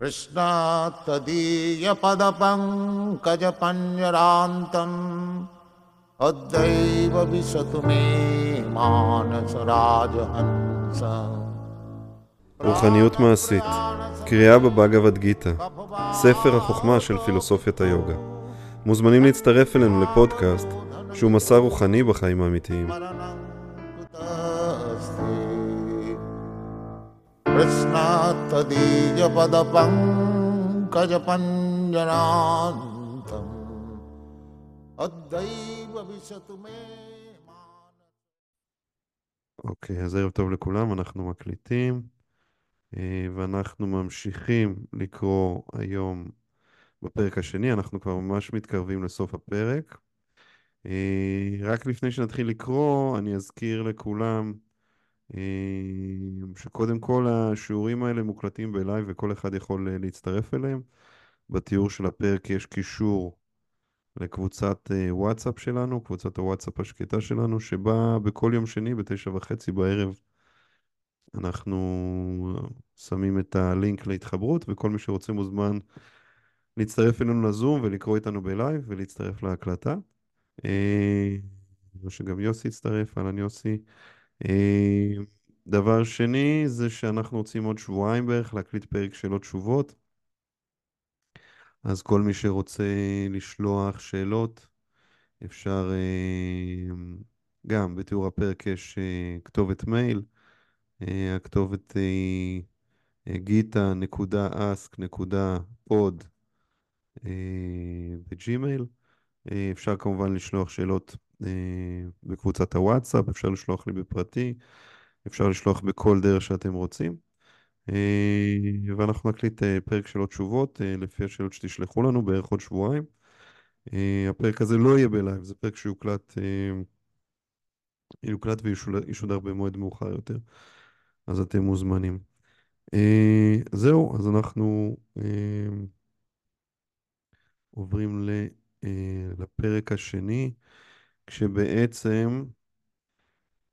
कृष्णात्तदीयपदपङ्कजपञ्जरान्तम् अद्यैव विशतु मे मानसराजहंस רוחניות מעשית, קריאה בבאגavad גיתא, ספר החוכמה של פילוסופיית היוגה. מוזמנים להצטרף אלינו לפודקאסט שהוא מסע רוחני בחיים האמיתיים. कृष्णात्तदीयपदपङ्कजपञ्जरान्तम् अद्यैव विशतु मे אוקיי, אז ערב טוב לכולם, אנחנו מקליטים, אה, ואנחנו ממשיכים לקרוא היום בפרק השני, אנחנו כבר ממש מתקרבים לסוף הפרק. אה, רק לפני שנתחיל לקרוא, אני אזכיר לכולם אה, שקודם כל השיעורים האלה מוקלטים ב live וכל אחד יכול אה, להצטרף אליהם. בתיאור של הפרק יש קישור לקבוצת אה, וואטסאפ שלנו, קבוצת הוואטסאפ השקטה שלנו, שבה בכל יום שני בתשע וחצי בערב אנחנו שמים את הלינק להתחברות, וכל מי שרוצה מוזמן להצטרף אלינו לזום ולקרוא איתנו ב live ולהצטרף להקלטה. אה, או שגם יוסי יצטרף, אהלן יוסי. אה, דבר שני זה שאנחנו רוצים עוד שבועיים בערך להקליט פרק שאלות תשובות. אז כל מי שרוצה לשלוח שאלות, אפשר אה, גם בתיאור הפרק יש אה, כתובת מייל, אה, הכתובת היא גיטה.ask.pod בג'ימייל. אפשר כמובן לשלוח שאלות בקבוצת הוואטסאפ, אפשר לשלוח לי בפרטי, אפשר לשלוח בכל דרך שאתם רוצים. אה, ואנחנו נקליט אה, פרק של עוד תשובות אה, לפי השאלות שתשלחו לנו בערך עוד שבועיים. הפרק הזה לא יהיה ב live, זה פרק שיוקלט יוקלט וישודר במועד מאוחר יותר, אז אתם מוזמנים. זהו, אז אנחנו עוברים לפרק השני, כשבעצם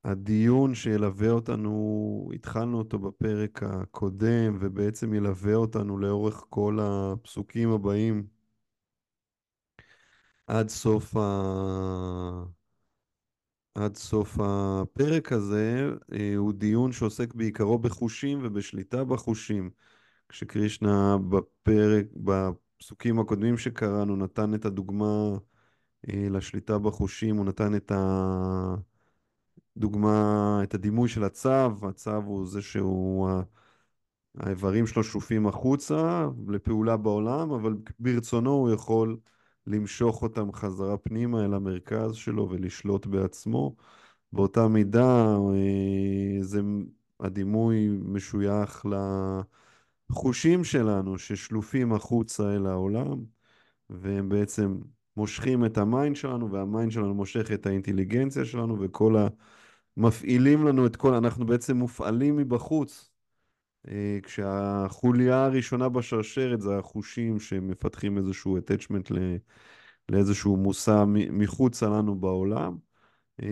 הדיון שילווה אותנו, התחלנו אותו בפרק הקודם, ובעצם ילווה אותנו לאורך כל הפסוקים הבאים עד סוף, ה... עד סוף הפרק הזה, אה, הוא דיון שעוסק בעיקרו בחושים ובשליטה בחושים. כשקרישנה בפרק, בפסוקים הקודמים שקראנו, נתן את הדוגמה לשליטה בחושים, הוא נתן את ה... דוגמה, את הדימוי של הצו, הצו הוא זה שהוא, האיברים שלו שופים החוצה לפעולה בעולם, אבל ברצונו הוא יכול למשוך אותם חזרה פנימה אל המרכז שלו ולשלוט בעצמו. באותה מידה, אה, זה, הדימוי משוייך לחושים שלנו ששלופים החוצה אל העולם, והם בעצם מושכים את ה mind שלנו, וה mind שלנו מושך את האינטליגנציה שלנו, וכל ה... מפעילים לנו את כל, אנחנו בעצם מופעלים מבחוץ. אה, כשהחוליה הראשונה בשרשרת זה החושים שמפתחים איזשהו attachment לאיזשהו מושא מחוצה לנו בעולם. אה,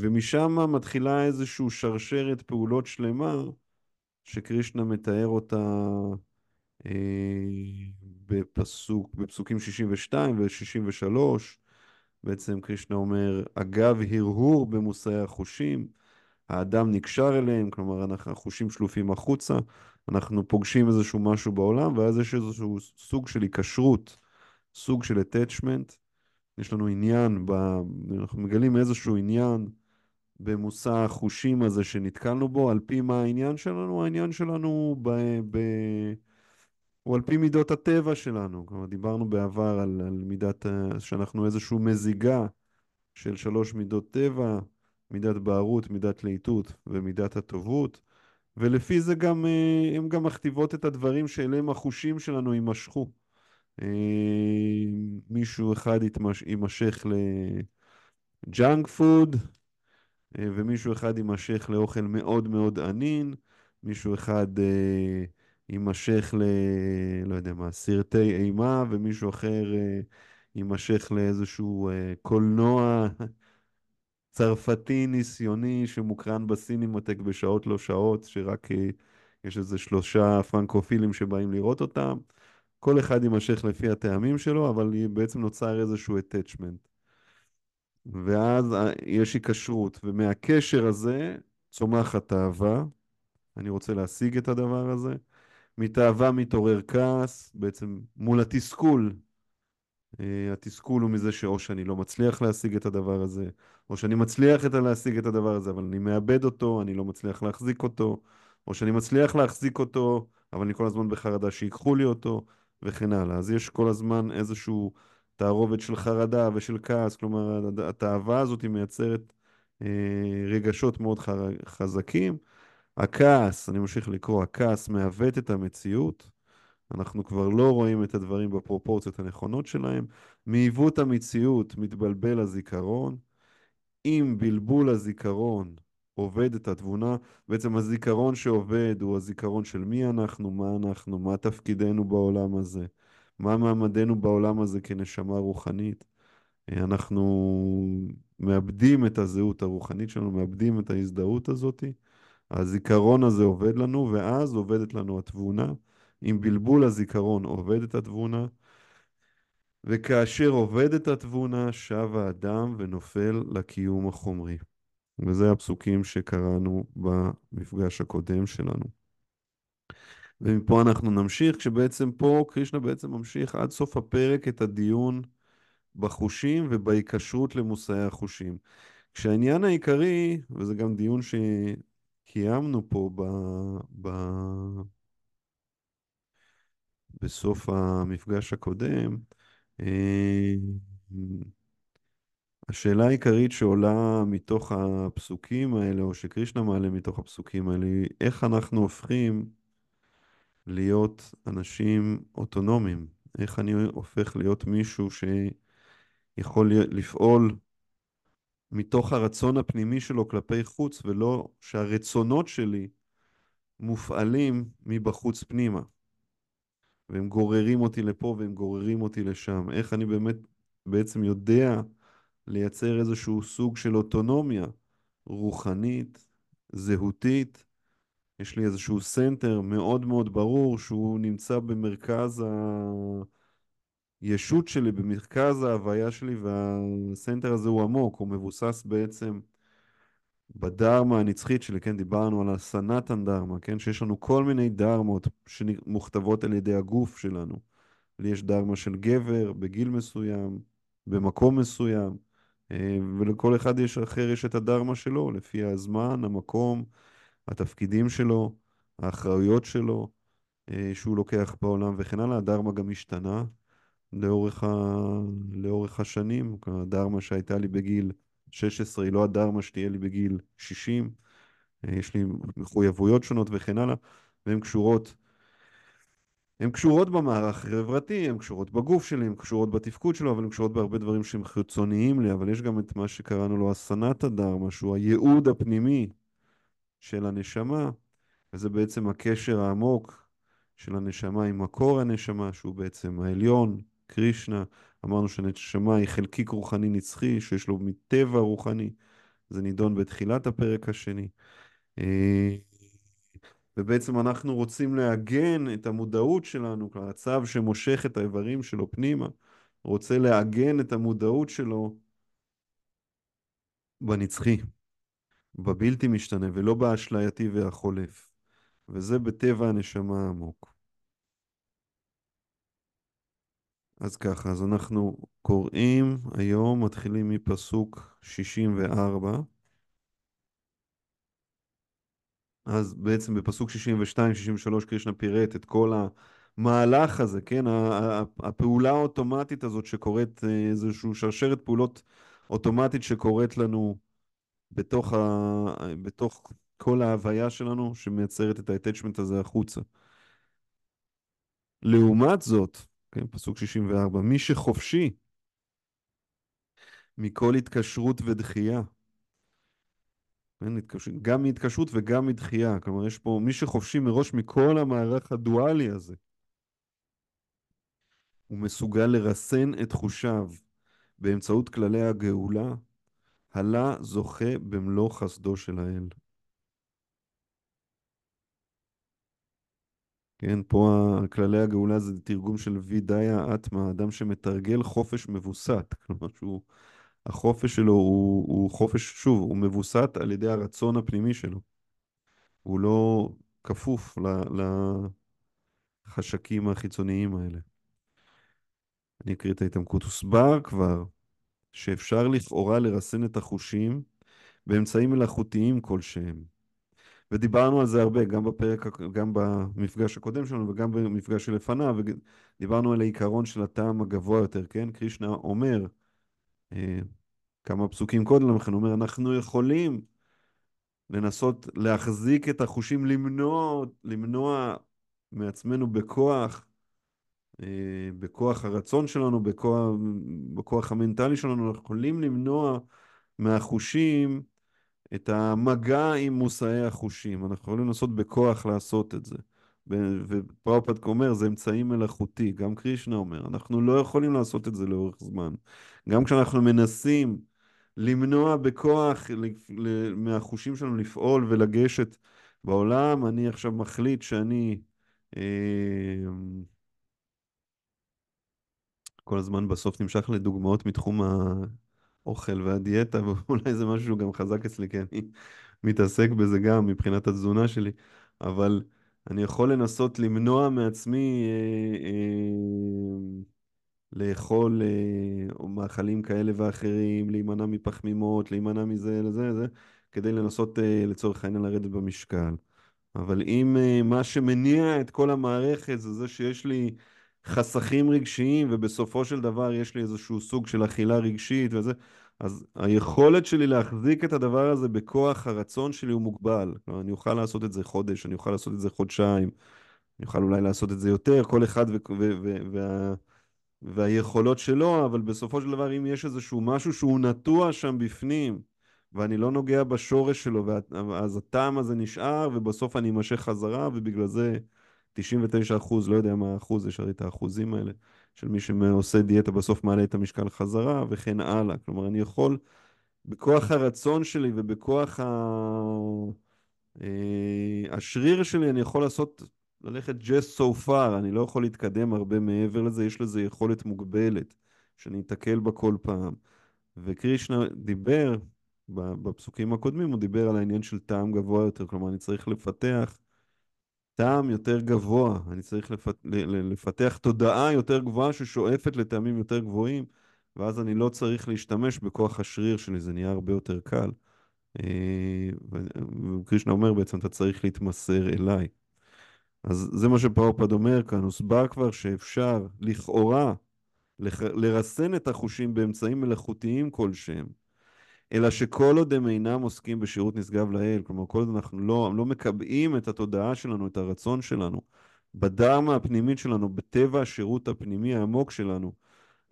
ומשם מתחילה איזושהי שרשרת פעולות שלמה שקרישנה מתאר אותה בפסוק, בפסוקים 62 ו-63, בעצם קרישנה אומר, אגב הרהור במושאי החושים, האדם נקשר אליהם, כלומר אנחנו, החושים שלופים החוצה, אנחנו פוגשים איזשהו משהו בעולם, ואז יש איזשהו סוג של היקשרות, סוג של attachment, יש לנו עניין, ב, אנחנו מגלים איזשהו עניין במושא החושים הזה שנתקלנו בו, על פי מה העניין שלנו? העניין שלנו ב... ב הוא על פי מידות הטבע שלנו. כלומר, דיברנו בעבר על, על מידת, שאנחנו איזושהי מזיגה של שלוש מידות טבע, מידת בערות, מידת להיטות ומידת הטובות, ולפי זה גם, אה, הן גם מכתיבות את הדברים שאליהם החושים שלנו יימשכו. אה, מישהו אחד יימשך ל junk food, אה, ומישהו אחד יימשך לאוכל מאוד מאוד עדין, מישהו אחד... יימשך ל... לא יודע מה, סרטי אימה, ומישהו אחר אה, יימשך לאיזשהו אה, קולנוע צרפתי ניסיוני שמוקרן בסינימטק בשעות לא שעות, שרק אה, יש איזה שלושה פרנקופילים שבאים לראות אותם, כל אחד יימשך לפי הטעמים שלו, אבל בעצם נוצר איזשהו attachment. ואז יש היקשרות, ומהקשר הזה צומחת אהבה. אני רוצה להשיג את הדבר הזה. מתאהבה מתעורר כעס, בעצם מול התסכול. אה, התסכול הוא מזה שאו שאני לא מצליח להשיג את הדבר הזה, או שאני מצליח את להשיג את הדבר הזה, אבל אני מאבד אותו, אני לא מצליח להחזיק אותו, או שאני מצליח להחזיק אותו, אבל אני כל הזמן בחרדה שיקחו לי אותו, וכן הלאה. אז יש כל הזמן איזשהו תערובת של חרדה ושל כעס, כלומר, התאווה הזאת מייצרת אה, רגשות מאוד חזקים. הכעס, אני ממשיך לקרוא, הכעס מעוות את המציאות. אנחנו כבר לא רואים את הדברים בפרופורציות הנכונות שלהם. מעיוות המציאות מתבלבל הזיכרון. עם בלבול הזיכרון עובדת התבונה, בעצם הזיכרון שעובד הוא הזיכרון של מי אנחנו, מה אנחנו, מה תפקידנו בעולם הזה, מה מעמדנו בעולם הזה כנשמה רוחנית. אנחנו מאבדים את הזהות הרוחנית שלנו, מאבדים את ההזדהות הזאת. הזיכרון הזה עובד לנו, ואז עובדת לנו התבונה. עם בלבול הזיכרון עובדת התבונה, וכאשר עובדת התבונה, שב האדם ונופל לקיום החומרי. וזה הפסוקים שקראנו במפגש הקודם שלנו. ומפה אנחנו נמשיך, כשבעצם פה קרישנה בעצם ממשיך עד סוף הפרק את הדיון בחושים ובהיקשרות למושאי החושים. כשהעניין העיקרי, וזה גם דיון שקיימנו פה ב, ב, בסוף המפגש הקודם, אה, השאלה העיקרית שעולה מתוך הפסוקים האלה, או שקרישנה מעלה מתוך הפסוקים האלה, היא איך אנחנו הופכים להיות אנשים אוטונומיים. איך אני הופך להיות מישהו שיכול לפעול מתוך הרצון הפנימי שלו כלפי חוץ, ולא שהרצונות שלי מופעלים מבחוץ פנימה. והם גוררים אותי לפה והם גוררים אותי לשם. איך אני באמת בעצם יודע לייצר איזשהו סוג של אוטונומיה רוחנית, זהותית. יש לי איזשהו center מאוד מאוד ברור שהוא נמצא במרכז הישות שלי, במרכז ההוויה שלי, וה center הזה הוא עמוק, הוא מבוסס בעצם בדרמה הנצחית שלי, כן, דיברנו על הסנתן דרמה, כן, שיש לנו כל מיני דרמות שמוכתבות על ידי הגוף שלנו. לי יש דרמה של גבר בגיל מסוים, במקום מסוים, אה, ולכל אחד יש אחר יש את הדרמה שלו, לפי הזמן, המקום, התפקידים שלו, האחריות שלו, אה, שהוא לוקח בעולם וכן הלאה. הדרמה גם השתנה לאורך, ה... לאורך השנים. הדרמה שהייתה לי בגיל 16 היא לא הדרמה שתהיה לי בגיל 60. אה, יש לי מחויבויות שונות וכן הלאה, והן קשורות הן קשורות במערך החברתי, הן קשורות בגוף שלי, הן קשורות בתפקוד שלו, אבל הן קשורות בהרבה דברים שהם חיצוניים לי, אבל יש גם את מה שקראנו לו הסנת הדרמה, שהוא הייעוד הפנימי של הנשמה, וזה בעצם הקשר העמוק של הנשמה עם מקור הנשמה, שהוא בעצם העליון, קרישנה. אמרנו שהנשמה היא חלקיק רוחני נצחי, שיש לו מטבע רוחני. זה נידון בתחילת הפרק השני. אה, ובעצם אנחנו רוצים לעגן את המודעות שלנו, הצו שמושך את האיברים שלו פנימה, רוצה לעגן את המודעות שלו בנצחי, בבלתי משתנה, ולא באשלייתי והחולף. וזה בטבע הנשמה העמוק. אז ככה, אז אנחנו קוראים היום, מתחילים מפסוק 64. אז בעצם בפסוק 62-63 קרישנה פירט את כל המהלך הזה, כן? הפעולה האוטומטית הזאת שקורית, אה, איזושהי שרשרת פעולות אוטומטית שקורית לנו בתוך, ה... בתוך כל ההוויה שלנו, שמייצרת את ה-attachment הזה החוצה. לעומת זאת, כן, פסוק 64, מי שחופשי מכל התקשרות ודחייה, כן, גם מהתקשרות וגם מדחייה. כלומר, יש פה מי שחופשי מראש מכל המערך הדואלי הזה. הוא מסוגל לרסן את חושיו באמצעות כללי הגאולה, הלה זוכה במלוא חסדו של האל. כן, פה כללי הגאולה זה תרגום של וידאיה אטמה, אדם שמתרגל חופש מבוסת. כלומר, שהוא, החופש שלו הוא, הוא חופש, שוב, הוא מבוסת על ידי הרצון הפנימי שלו. הוא לא כפוף לחשקים החיצוניים האלה. אני אקריא את ההתעמקות. הוסבר כבר שאפשר לכאורה לרסן את החושים באמצעים מלאכותיים כלשהם. ודיברנו על זה הרבה, גם בפרק, גם במפגש הקודם שלנו וגם במפגש שלפניו, ודיברנו על העיקרון של הטעם הגבוה יותר, כן? קרישנה אומר, אה, כמה פסוקים קודם לכן, אומר, אנחנו יכולים לנסות להחזיק את החושים, למנוע, למנוע מעצמנו בכוח, אה, בכוח הרצון שלנו, בכוח, בכוח המנטלי שלנו, אנחנו יכולים למנוע מהחושים את המגע עם מושאי החושים. אנחנו יכולים לנסות בכוח לעשות את זה. ופראופד אומר, זה אמצעי מלאכותי. גם קרישנה אומר, אנחנו לא יכולים לעשות את זה לאורך זמן. גם כשאנחנו מנסים למנוע בכוח מהחושים שלנו לפעול ולגשת בעולם, אני עכשיו מחליט שאני... אה, כל הזמן בסוף נמשך לדוגמאות מתחום האוכל והדיאטה, ואולי זה משהו שהוא גם חזק אצלי, כי אני מתעסק בזה גם מבחינת התזונה שלי, אבל אני יכול לנסות למנוע מעצמי אה, אה, לאכול אה, מאכלים כאלה ואחרים, להימנע מפחמימות, להימנע מזה לזה, לזה, כדי לנסות אה, לצורך העניין לרדת במשקל. אבל אם אה, מה שמניע את כל המערכת זה זה שיש לי חסכים רגשיים, ובסופו של דבר יש לי איזשהו סוג של אכילה רגשית וזה, אז היכולת שלי להחזיק את הדבר הזה בכוח הרצון שלי הוא מוגבל. כלומר, אני אוכל לעשות את זה חודש, אני אוכל לעשות את זה חודשיים, אני אוכל אולי לעשות את זה יותר, כל אחד ו- ו- ו- וה- והיכולות שלו, אבל בסופו של דבר, אם יש איזשהו משהו שהוא נטוע שם בפנים, ואני לא נוגע בשורש שלו, אז הטעם הזה נשאר, ובסוף אני אמשך חזרה, ובגלל זה 99 אחוז, לא יודע מה האחוז, יש הרי את האחוזים האלה, של מי שעושה דיאטה בסוף מעלה את המשקל חזרה, וכן הלאה. כלומר, אני יכול, בכוח הרצון שלי ובכוח ה... אה, השריר שלי, אני יכול לעשות, ללכת just so far, אני לא יכול להתקדם הרבה מעבר לזה, יש לזה יכולת מוגבלת, שאני אתקל בה כל פעם. וקרישנה דיבר, בפסוקים הקודמים, הוא דיבר על העניין של טעם גבוה יותר, כלומר, אני צריך לפתח טעם יותר גבוה, אני צריך לפת... לפתח תודעה יותר גבוהה ששואפת לטעמים יותר גבוהים, ואז אני לא צריך להשתמש בכוח השריר שלי, זה נהיה הרבה יותר קל. אה, וקרישנה אומר בעצם, אתה צריך להתמסר אליי. אז זה מה שפרופד אומר כאן, הוסבר כבר שאפשר לכאורה לח... לרסן את החושים באמצעים מלאכותיים כלשהם. אלא שכל עוד הם אינם עוסקים בשירות נשגב לאל, כלומר כל עוד אנחנו לא, לא מקבעים את התודעה שלנו, את הרצון שלנו, בדרמה הפנימית שלנו, בטבע השירות הפנימי העמוק שלנו,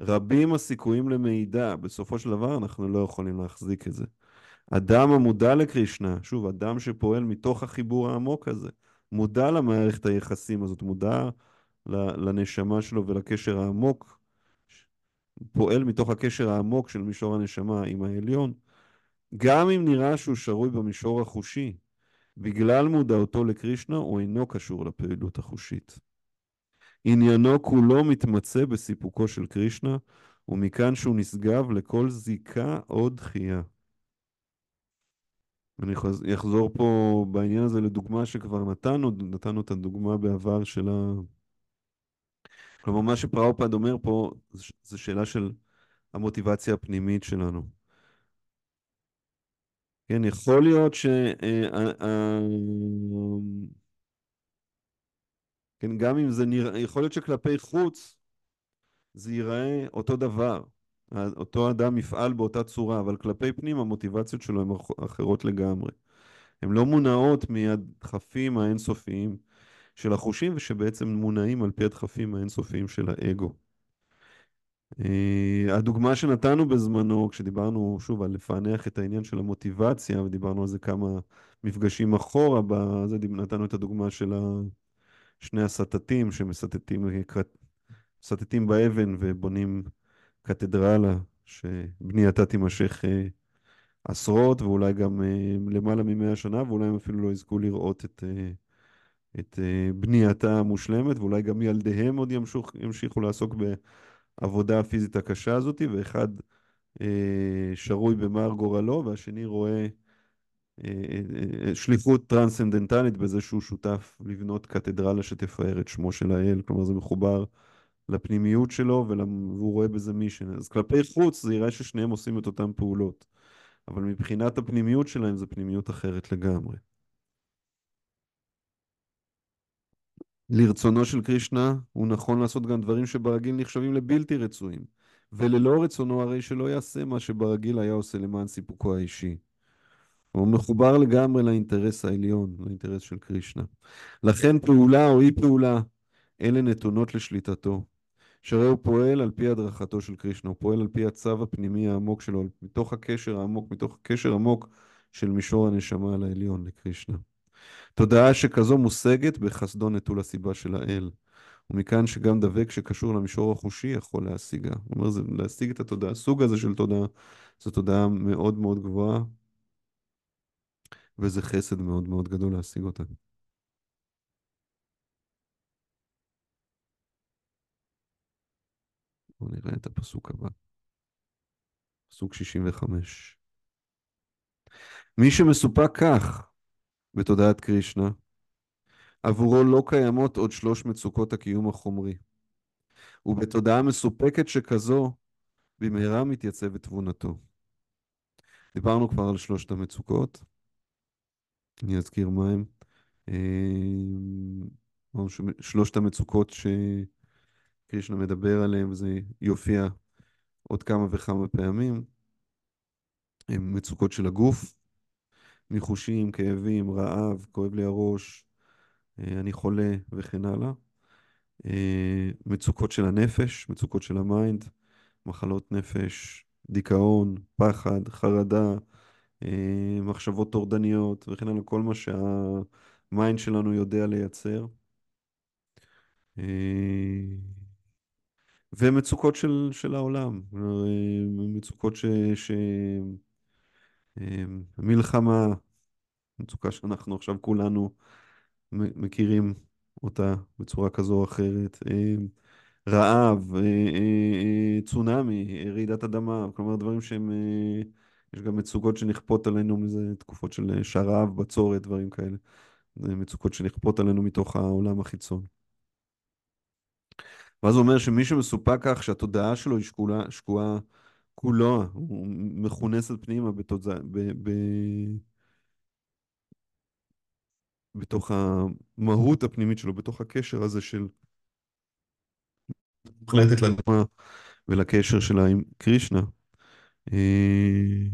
רבים הסיכויים למידע, בסופו של דבר אנחנו לא יכולים להחזיק את זה. אדם המודע לקרישנה, שוב, אדם שפועל מתוך החיבור העמוק הזה, מודע למערכת היחסים הזאת, מודע לנשמה שלו ולקשר העמוק, פועל מתוך הקשר העמוק של מישור הנשמה עם העליון, גם אם נראה שהוא שרוי במישור החושי, בגלל מודעותו לקרישנה הוא אינו קשור לפעילות החושית. עניינו כולו מתמצא בסיפוקו של קרישנה, ומכאן שהוא נשגב לכל זיקה או דחייה. אני אחזור פה בעניין הזה לדוגמה שכבר נתנו, נתנו את הדוגמה בעבר של ה... כלומר, מה שפראופד אומר פה, זו שאלה של המוטיבציה הפנימית שלנו. כן, יכול להיות ש... אה, אה, אה, כן, גם אם זה נראה, יכול להיות שכלפי חוץ זה ייראה אותו דבר. אותו אדם יפעל באותה צורה, אבל כלפי פנים המוטיבציות שלו הן אחרות לגמרי. הן לא מונעות מהדחפים האינסופיים של החושים, ושבעצם מונעים על פי הדחפים האינסופיים של האגו. Uh, הדוגמה שנתנו בזמנו, כשדיברנו שוב על לפענח את העניין של המוטיבציה, ודיברנו על זה כמה מפגשים אחורה, בזה נתנו את הדוגמה של שני הסטטים שמסטטים מסטטים באבן ובונים קתדרלה, שבנייתה תימשך uh, עשרות ואולי גם למעלה ממאה שנה, ואולי הם אפילו לא יזכו לראות את, את אה, בנייתה המושלמת, ואולי גם ילדיהם עוד ימשיכו, ימשיכו לעסוק בעבודה הפיזית הקשה הזאת, ואחד אה, שרוי במר גורלו, והשני רואה אה, אה, שליחות טרנסצנדנטלית בזה שהוא שותף לבנות קתדרלה שתפאר את שמו של האל, כלומר זה מחובר לפנימיות שלו והוא רואה בזה מישן. אז כלפי חוץ זה יראה ששניהם עושים את אותן פעולות, אבל מבחינת הפנימיות שלהם זה פנימיות אחרת לגמרי. לרצונו של קרישנה הוא נכון לעשות גם דברים שברגיל נחשבים לבלתי רצויים, וללא רצונו הרי שלא יעשה מה שברגיל היה עושה למען סיפוקו האישי. הוא מחובר לגמרי לאינטרס העליון, לאינטרס של קרישנה. לכן פעולה או אי פעולה, אלה נתונות לשליטתו. שהרי הוא פועל על פי הדרכתו של קרישנה, הוא פועל על פי הצו הפנימי העמוק שלו, מתוך הקשר העמוק, מתוך הקשר עמוק של מישור הנשמה על העליון לקרישנה. תודעה שכזו מושגת בחסדו נטול הסיבה של האל. ומכאן שגם דבק שקשור למישור החושי יכול להשיגה. זאת אומרת, להשיג את התודעה, הסוג הזה של תודעה, זו תודעה מאוד מאוד גבוהה, וזה חסד מאוד מאוד גדול להשיג אותה. בואו נראה את הפסוק הבא. פסוק 65. מי שמסופק כך בתודעת קרישנה, עבורו לא קיימות עוד שלוש מצוקות הקיום החומרי. ובתודעה מסופקת שכזו, במהרה מתייצבת תבונתו. דיברנו כבר על שלושת המצוקות. אני אזכיר מה הם. אה, שלושת המצוקות שקרישנה מדבר עליהן, וזה יופיע עוד כמה וכמה פעמים. הם מצוקות של הגוף, מיחושים, כאבים, רעב, כואב לי הראש, אה, אני חולה וכן הלאה. אה, מצוקות של הנפש, מצוקות של ה mind, מחלות נפש, דיכאון, פחד, חרדה, אה, מחשבות טורדניות וכן הלאה, כל מה שה mind שלנו יודע לייצר. ומצוקות של, של העולם, מצוקות ש... ש... מלחמה, מצוקה שאנחנו עכשיו כולנו מכירים אותה בצורה כזו או אחרת, אה, רעב, אה, אה, צונאמי, רעידת אדמה, כלומר דברים שהם, יש גם מצוקות שנכפות עלינו מזה תקופות של שרב, בצורת, דברים כאלה. זה מצוקות שנכפות עלינו מתוך העולם החיצון. ואז הוא אומר שמי שמסופק כך שהתודעה שלו היא שקולה, שקועה כולה, מכונסת פנימה בתודעה, ב, ב, בתוך המהות הפנימית שלו, בתוך הקשר הזה של מוחלטת לדמה ולקשר שלה עם קרישנה. אה,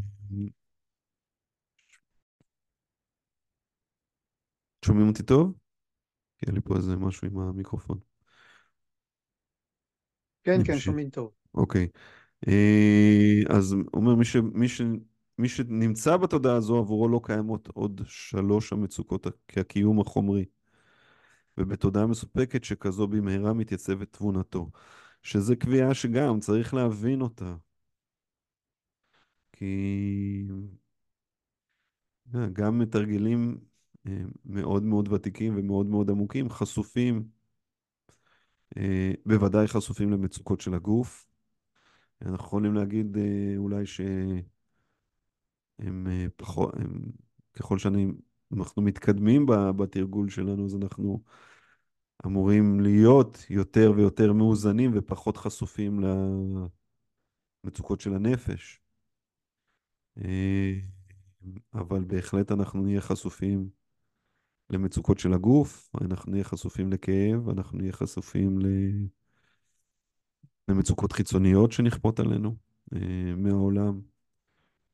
שומעים אותי טוב? כי היה לי פה איזה משהו עם המיקרופון. כן, כן, שומעים טוב. אוקיי. אה, אז הוא אומר, מי, ש, מי, ש, מי שנמצא בתודעה הזו, עבורו לא קיימות עוד שלוש המצוקות כהקיום החומרי. ובתודעה מסופקת שכזו במהרה מתייצבת תבונתו. שזה קביעה שגם צריך להבין אותה. כי אה, גם מתרגלים אה, מאוד מאוד ותיקים ומאוד מאוד עמוקים חשופים, בוודאי חשופים למצוקות של הגוף, אנחנו יכולים להגיד אה, אולי שהם אה, פחות, הם, ככל שאנחנו מתקדמים בתרגול שלנו, אז אנחנו אמורים להיות יותר ויותר מאוזנים ופחות חשופים למצוקות של הנפש. אה, אבל בהחלט אנחנו נהיה חשופים למצוקות של הגוף, אנחנו נהיה חשופים לכאב, אנחנו נהיה חשופים ל... למצוקות חיצוניות שנכפות עלינו אה, מהעולם.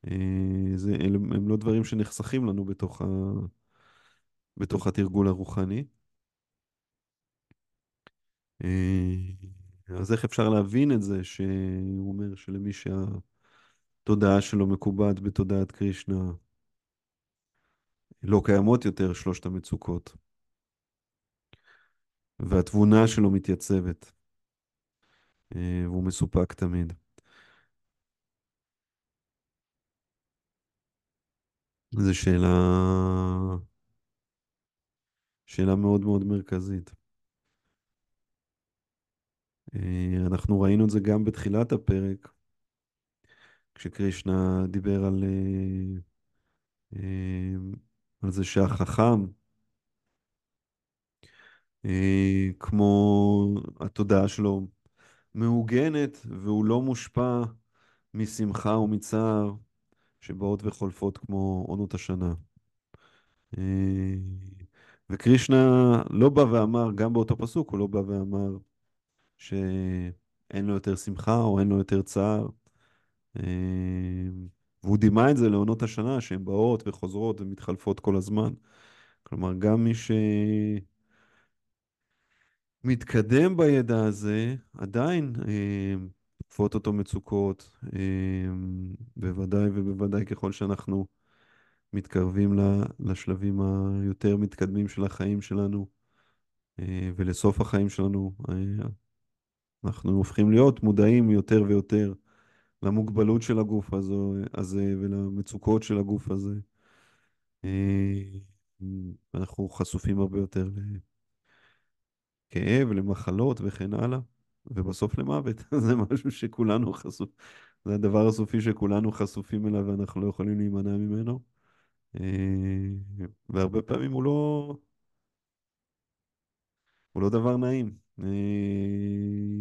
אה, זה, הם, הם לא דברים שנחסכים לנו בתוך, ה, בתוך התרגול הרוחני. אה, אז איך אפשר להבין את זה שהוא אומר שלמי שהתודעה שלו מקובעת בתודעת קרישנה, לא קיימות יותר שלושת המצוקות, והתבונה שלו מתייצבת. אה, והוא מסופק תמיד. זו שאלה שאלה מאוד מאוד מרכזית. אה, אנחנו ראינו את זה גם בתחילת הפרק, כשקרישנה דיבר על, אה, על זה שהחכם, כמו התודעה שלו מעוגנת והוא לא מושפע משמחה ומצער שבאות וחולפות כמו עונות השנה. וקרישנה לא בא ואמר, גם באותו פסוק הוא לא בא ואמר שאין לו יותר שמחה או אין לו יותר צער. והוא דימה את זה לעונות השנה שהן באות וחוזרות ומתחלפות כל הזמן. כלומר, גם מי שמתקדם בידע הזה, עדיין תקפות אותו מצוקות, בוודאי ובוודאי ככל שאנחנו מתקרבים לשלבים היותר מתקדמים של החיים שלנו ולסוף החיים שלנו, אנחנו הופכים להיות מודעים יותר ויותר למוגבלות של הגוף הזו, הזה ולמצוקות של הגוף הזה. אנחנו חשופים הרבה יותר לכאב, למחלות וכן הלאה, ובסוף למוות. זה משהו שכולנו חשוף, זה הדבר הסופי שכולנו חשופים אליו ואנחנו לא יכולים להימנע ממנו. והרבה פעמים הוא לא, הוא לא דבר נעים.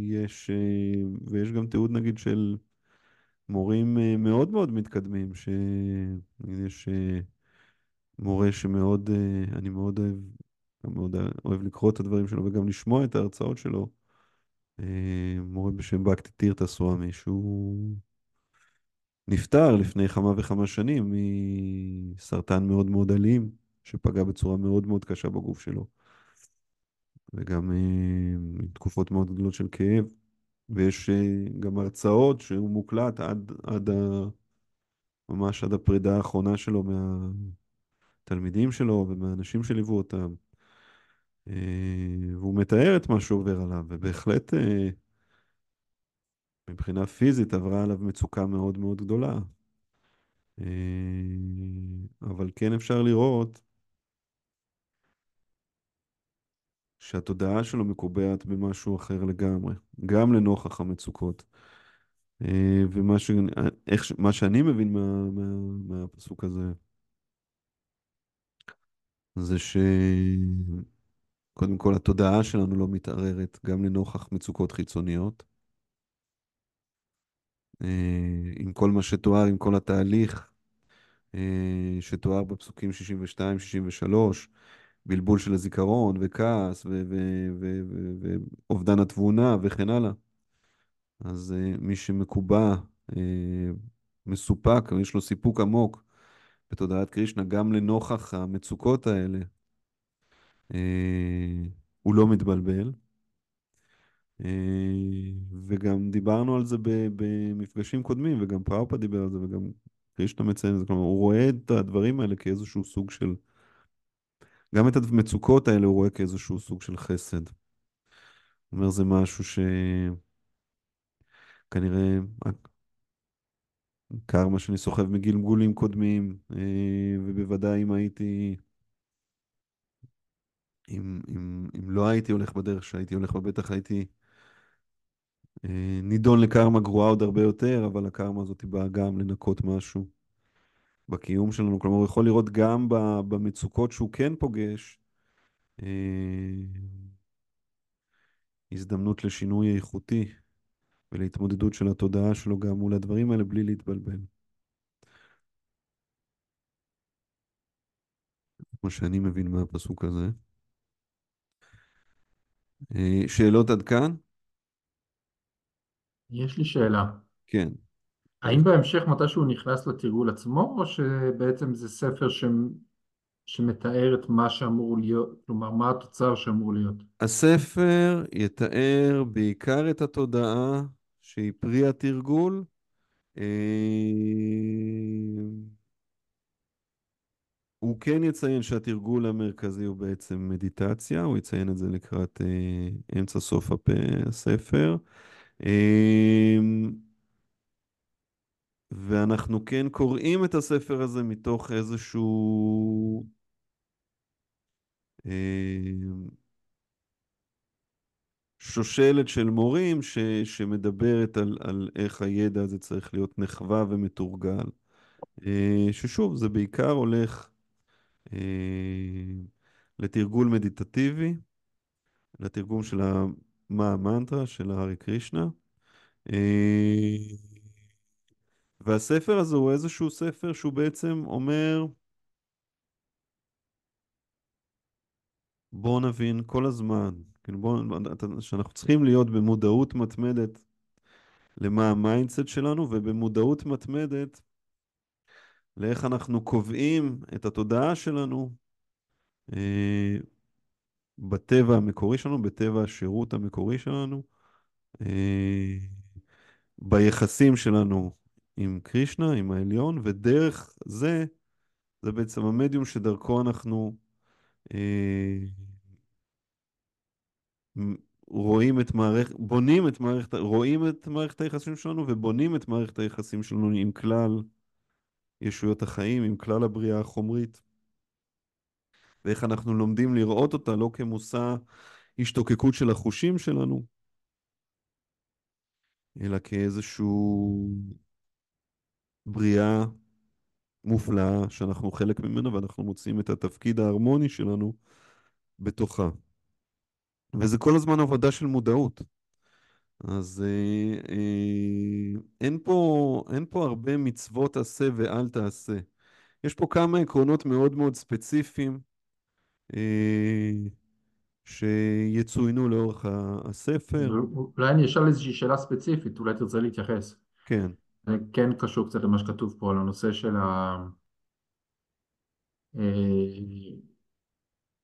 יש, ויש גם תיעוד נגיד של מורים מאוד מאוד מתקדמים, שיש מורה שמאוד, אני מאוד אוהב, מאוד אוהב לקרוא את הדברים שלו וגם לשמוע את ההרצאות שלו, מורה בשם בקטי טירטה סוואמי, שהוא נפטר לפני כמה וכמה שנים מסרטן מאוד מאוד אלים, שפגע בצורה מאוד מאוד קשה בגוף שלו. וגם עם תקופות מאוד גדולות של כאב, ויש גם הרצאות שהוא מוקלט עד, עד ה... ממש עד הפרידה האחרונה שלו מהתלמידים שלו ומהאנשים שליוו אותם. והוא מתאר את מה שעובר עליו, ובהחלט מבחינה פיזית עברה עליו מצוקה מאוד מאוד גדולה. אבל כן אפשר לראות שהתודעה שלו מקובעת במשהו אחר לגמרי, גם לנוכח המצוקות. ומה ש... איך... מה שאני מבין מה... מה... מהפסוק הזה, זה שקודם כל התודעה שלנו לא מתערערת גם לנוכח מצוקות חיצוניות. עם כל מה שתואר, עם כל התהליך שתואר בפסוקים 62-63, בלבול של הזיכרון וכעס ואובדן התבונה וכן הלאה. אז מי שמקובע, מסופק, יש לו סיפוק עמוק בתודעת קרישנה, גם לנוכח המצוקות האלה, הוא לא מתבלבל. וגם דיברנו על זה במפגשים קודמים, וגם פראופה דיבר על זה, וגם קרישנה מציין את זה, כלומר, הוא רואה את הדברים האלה כאיזשהו סוג של... גם את המצוקות האלה הוא רואה כאיזשהו סוג של חסד. הוא אומר, זה משהו שכנראה קרמה שאני סוחב מגלגולים קודמים, ובוודאי אם הייתי... אם, אם, אם לא הייתי הולך בדרך שהייתי הולך בה, בטח הייתי נידון לקרמה גרועה עוד הרבה יותר, אבל הקרמה הזאת באה גם לנקות משהו בקיום שלנו. כלומר, הוא יכול לראות גם במצוקות שהוא כן פוגש, הזדמנות לשינוי איכותי ולהתמודדות של התודעה שלו גם מול הדברים האלה בלי להתבלבל. כמו שאני מבין מהפסוק הזה. שאלות עד כאן? יש לי שאלה. כן. האם בהמשך מתישהו נכנס לתרגול עצמו, או שבעצם זה ספר ש... שמתאר את מה שאמור להיות, כלומר, מה התוצר שאמור להיות? הספר יתאר בעיקר את התודעה שהיא פרי התרגול. הוא כן יציין שהתרגול המרכזי הוא בעצם מדיטציה, הוא יציין את זה לקראת אה, אמצע סוף הפ... הספר. אה, ואנחנו כן קוראים את הספר הזה מתוך איזשהו אה, שושלת של מורים ש, שמדברת על, על איך הידע הזה צריך להיות נחווה ומתורגל. אה, ששוב, זה בעיקר הולך לתרגול מדיטטיבי, לתרגום של מה המנטרה של הארי קרישנה. אה, והספר הזה הוא איזשהו ספר שהוא בעצם אומר, בוא נבין כל הזמן, כאילו שאנחנו צריכים להיות במודעות מתמדת למה ה mindset שלנו, ובמודעות מתמדת לאיך אנחנו קובעים את התודעה שלנו אה, בטבע המקורי שלנו, בטבע השירות המקורי שלנו, אה, ביחסים שלנו עם קרישנה, עם העליון, ודרך זה, זה בעצם המדיום שדרכו אנחנו אה, רואים את מערכת, בונים את מערכת, רואים את מערכת היחסים שלנו ובונים את מערכת היחסים שלנו עם כלל ישויות החיים, עם כלל הבריאה החומרית. ואיך אנחנו לומדים לראות אותה לא כמושא השתוקקות של החושים שלנו, אלא כאיזשהו בריאה מופלאה שאנחנו חלק ממנה ואנחנו מוצאים את התפקיד ההרמוני שלנו בתוכה. וזה כל הזמן עבודה של מודעות. אז אה, אה, אין פה, אין פה הרבה מצוות עשה ואל תעשה. יש פה כמה עקרונות מאוד מאוד ספציפיים אה, שיצוינו לאורך הספר. אולי אני אשאל איזושהי שאלה ספציפית, אולי תרצה להתייחס. כן, זה כן קשור קצת למה שכתוב פה על הנושא של ה... אה,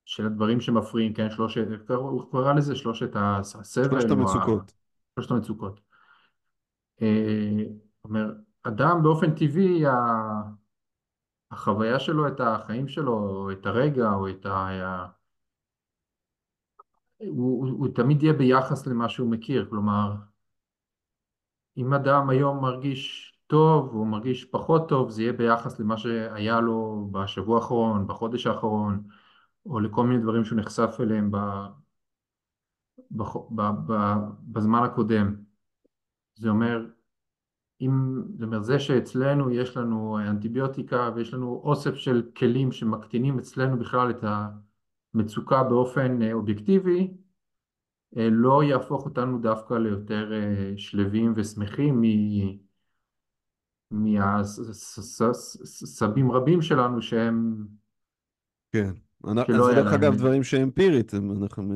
של הדברים שמפריעים, כן, שלושת, איך קרא- לזה שלושת הסבל, שלושת או ה- המצוקות. שלושת המצוקות. אה, אומר, אדם באופן טבעי, החוויה שלו, את החיים שלו, או את הרגע, או את ה... הוא, הוא, הוא תמיד יהיה ביחס למה שהוא מכיר, כלומר, אם אדם היום מרגיש טוב, או מרגיש פחות טוב, זה יהיה ביחס למה שהיה לו בשבוע האחרון, בחודש האחרון, או לכל מיני דברים שהוא נחשף אליהם בזמן הקודם. זה אומר, אם, זה אומר, זה שאצלנו יש לנו אנטיביוטיקה ויש לנו אוסף של כלים שמקטינים אצלנו בכלל את המצוקה באופן אה, אובייקטיבי, אה, לא יהפוך אותנו דווקא ליותר אה, שלווים ושמחים מהסבים רבים שלנו שהם כן. היה דרך אגב, דברים שהם אמפירית, אנחנו,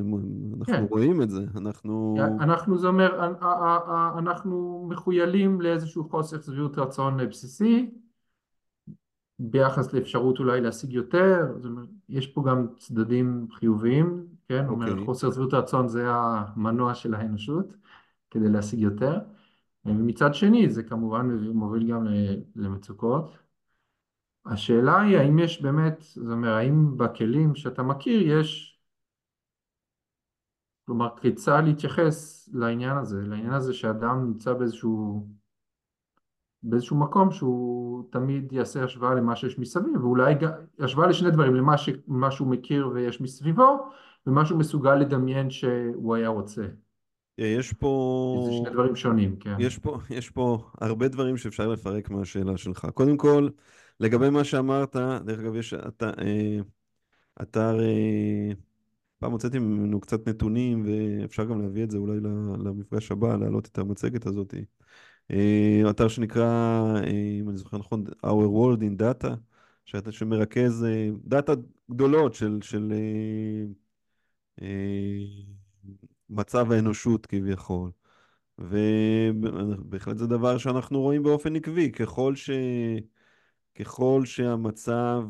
אנחנו כן. רואים את זה, אנחנו... אנחנו זה אומר א- א- א- אנחנו מחוילים לאיזשהו חוסר שביעות רצון בסיסי ביחס לאפשרות אולי להשיג יותר, זאת אומרת, יש פה גם צדדים חיוביים, כן, זאת אומרת, אוקיי. חוסר שביעות רצון זה המנוע של האנושות כדי להשיג יותר, ומצד שני זה כמובן מוביל גם ל- למצוקות. השאלה היא האם יש באמת, זאת אומרת, האם בכלים שאתה מכיר יש, כלומר, כיצד להתייחס לעניין הזה, לעניין הזה שאדם נמצא באיזשהו, באיזשהו מקום שהוא תמיד יעשה השוואה למה שיש מסביב, ואולי השוואה לשני דברים, למה ש, שהוא מכיר ויש מסביבו, ומה שהוא מסוגל לדמיין שהוא היה רוצה. יש פה... זה שני דברים שונים, כן. יש פה, יש פה הרבה דברים שאפשר לפרק מהשאלה שלך. קודם כל, לגבי מה שאמרת, דרך אגב, יש אתר, אה, אתר אה, פעם הוצאתי ממנו קצת נתונים, ואפשר גם להביא את זה אולי למפגש הבא, להעלות את המצגת הזאת. אה, אתר שנקרא, אה, אם אני זוכר נכון, Our World in Data, שאתה- שמרכז אה, דאטה גדולות של, של אה, אה, מצב האנושות כביכול. ובהחלט זה דבר שאנחנו רואים באופן עקבי, ככל ש... ככל שהמצב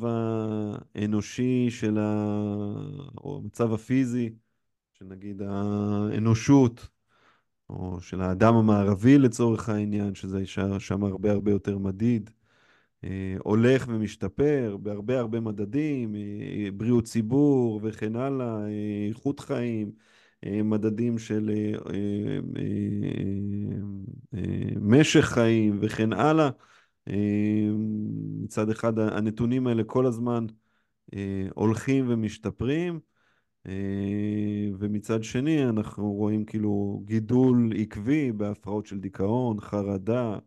האנושי של ה... או המצב הפיזי של נגיד האנושות, או של האדם המערבי לצורך העניין, שזה שם- הרבה הרבה יותר מדיד, אה, הולך ומשתפר בהרבה הרבה מדדים, אה, בריאות ציבור וכן הלאה, אה, איכות חיים, מדדים של משך חיים וכן הלאה. אה, מצד אחד הנתונים האלה כל הזמן אה, הולכים ומשתפרים, אה, ומצד שני אנחנו רואים כאילו גידול עקבי בהפרעות של דיכאון, חרדה,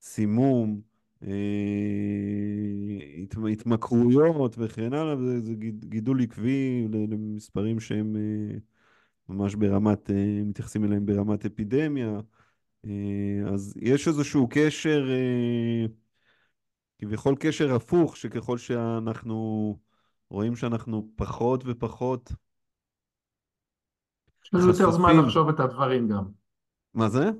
סימום, הת- התמכרויות וכן הלאה, זה גיד- גידול עקבי למספרים שהם ממש ברמת, מתייחסים אליהם ברמת אפידמיה. אה, אז יש איזשהו קשר, אה, כביכול קשר הפוך, שככל שאנחנו רואים שאנחנו פחות ופחות יש לנו יותר זמן. לחשוב את הדברים גם. מה זה?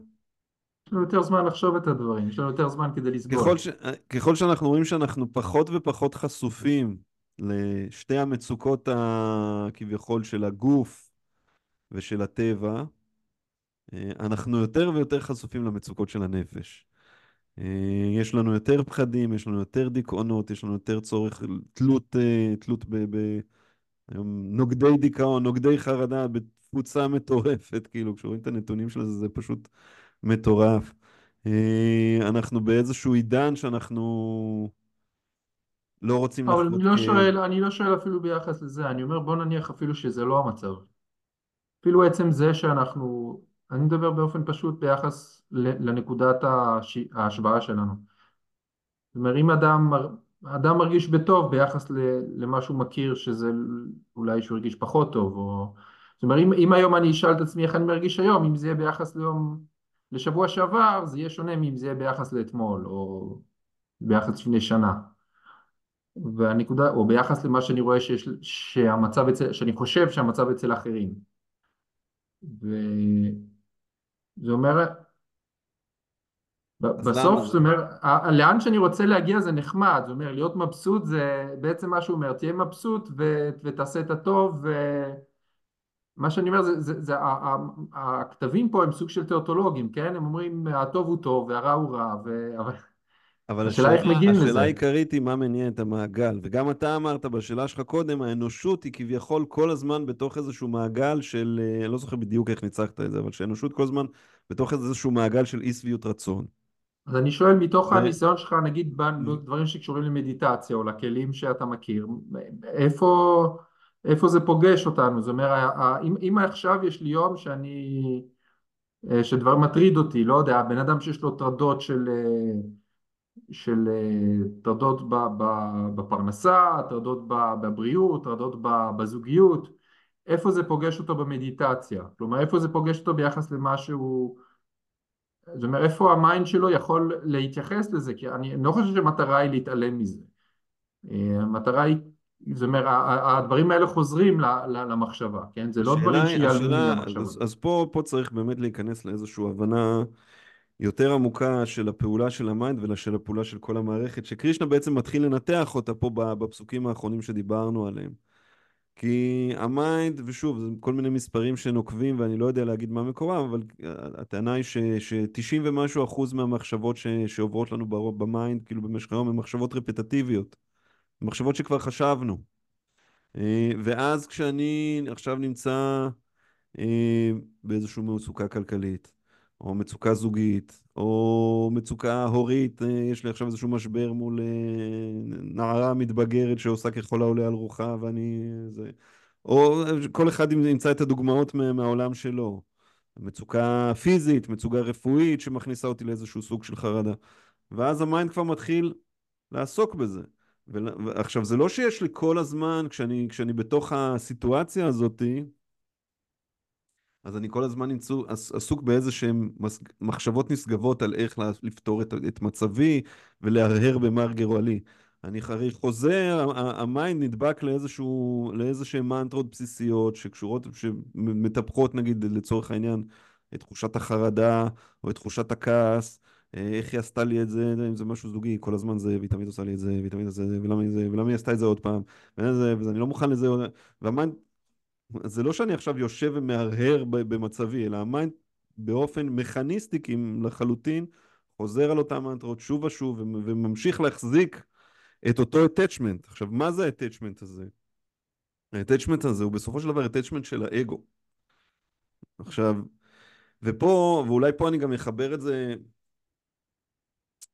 יש לנו יותר זמן לחשוב את הדברים, יש לנו יותר זמן כדי לסבול. ככל, ש... ככל שאנחנו רואים שאנחנו פחות ופחות חשופים לשתי המצוקות ה... כביכול של הגוף ושל הטבע, אה, אנחנו יותר ויותר חשופים למצוקות של הנפש. אה, יש לנו יותר פחדים, יש לנו יותר דיכאונות, יש לנו יותר צורך, תלות, אה, תלות ב... ב... היום נוגדי דיכאון, נוגדי חרדה בתפוצה מטורפת, כאילו, כשרואים את הנתונים של זה, זה פשוט מטורף. אה, אנחנו באיזשהו עידן שאנחנו לא רוצים אבל אני לא. שואל, אני לא שואל אפילו ביחס לזה, אני אומר בוא נניח אפילו שזה לא המצב. אפילו עצם זה שאנחנו, אני מדבר באופן פשוט ביחס לנקודת הש- ההשוואה שלנו. זאת אומרת, אם אדם, אדם מרגיש בטוב ביחס למה שהוא מכיר, שזה אולי שהוא הרגיש פחות טוב, או... זאת אומרת, אם, אם היום אני אשאל את עצמי איך אני מרגיש היום, אם זה יהיה ביחס ליום, לשבוע שעבר, זה יהיה שונה מאם זה יהיה ביחס לאתמול, או ביחס לפני שנה. והנקודה, או ביחס למה שאני רואה שיש, שהמצב אצל, שאני חושב שהמצב אצל אחרים. וזה אומר, בסוף? זה אומר, לאן שאני רוצה להגיע זה נחמד, זה אומר להיות מבסוט זה בעצם מה שהוא אומר, תהיה מבסוט ו, ותעשה את הטוב ומה שאני אומר זה, זה, זה הכתבים פה הם סוג של תיאוטולוגים, כן? הם אומרים הטוב הוא טוב והרע הוא רע, ו... אבל השאלה איך השאלה, מגיעים השאלה לזה. העיקרית היא מה מניע את המעגל. וגם אתה אמרת בשאלה שלך קודם, האנושות היא כביכול כל הזמן בתוך איזשהו מעגל של, אה, אני לא זוכר בדיוק איך ניצחת את זה, אבל שהאנושות כל הזמן בתוך איזשהו מעגל של אי שביעות רצון. אז אני שואל מתוך ו- הניסיון שלך, נגיד בדברים שקשורים למדיטציה או לכלים שאתה מכיר, איפה, איפה זה פוגש אותנו? זאת אומרת, אם, אם עכשיו יש לי יום שאני, אה, שדבר מטריד אותי, לא יודע, בן אדם שיש לו טרדות של, אה, של אה, טרדות בפרנסה, טרדות בבריאות, טרדות בזוגיות, איפה זה פוגש אותו במדיטציה? כלומר, איפה זה פוגש אותו ביחס למשהו זאת אומרת, איפה ה mind שלו יכול להתייחס לזה? כי אני לא חושב שהמטרה היא להתעלם מזה. אה, המטרה היא, זאת אומרת, הדברים האלה חוזרים למחשבה, כן? זה לא דברים שיעלמו השאלה, מהמחשבה. אז, אז פה, פה צריך באמת להיכנס לאיזושהי הבנה יותר עמוקה של הפעולה של ה mind ושל הפעולה של כל המערכת, שקרישנה בעצם מתחיל לנתח אותה פה בפסוקים האחרונים שדיברנו עליהם. כי ה mind, ושוב, זה כל מיני מספרים שנוקבים ואני לא יודע להגיד מה מקורם, אבל הטענה היא ש-90 ומשהו אחוז מהמחשבות ש- שעוברות לנו ב mind, כאילו במשך היום, הן מחשבות רפטטיביות. מחשבות שכבר חשבנו. אה, ואז כשאני עכשיו נמצא אה, באיזושהי מצוקה כלכלית, או מצוקה זוגית, או מצוקה הורית, אה, יש לי עכשיו איזשהו משבר מול אה, נערה מתבגרת שעושה ככל העולה על רוחה, ואני... זה... או כל אחד ימצא את הדוגמאות מה- מהעולם שלו. מצוקה פיזית, מצוקה רפואית שמכניסה אותי לאיזשהו סוג של חרדה. ואז ה mind כבר מתחיל לעסוק בזה. ועכשיו, זה לא שיש לי כל הזמן, כשאני, כשאני בתוך הסיטואציה הזאתי, אז אני כל הזמן נמצא, עס- עסוק באיזה שהן מחשבות נשגבות על איך לפתור את, את מצבי ולהרהר במר גורלי. אני הרי חוזר, ה mind נדבק לאיזשהו, לאיזשהן מנטרות בסיסיות שקשורות, שמטפחות נגיד לצורך העניין את תחושת החרדה או את תחושת הכעס, אה, איך היא עשתה לי את זה, אם זה משהו זוגי, כל הזמן זה, והיא תמיד עושה לי את זה, והיא תמיד עושה את זה, ולמה היא עשתה את זה עוד פעם, וזה, ואני לא מוכן לזה, וה mind זה לא שאני עכשיו יושב ומהרהר במצבי, אלא ה mind באופן מכניסטי לחלוטין חוזר על אותם מנטרות שוב ושוב ומ- וממשיך להחזיק את אותו attachment. עכשיו, מה זה ה-attachment הזה? ה-attachment הזה הוא בסופו של דבר attachment של האגו. עכשיו, ופה, ואולי פה אני גם אחבר את זה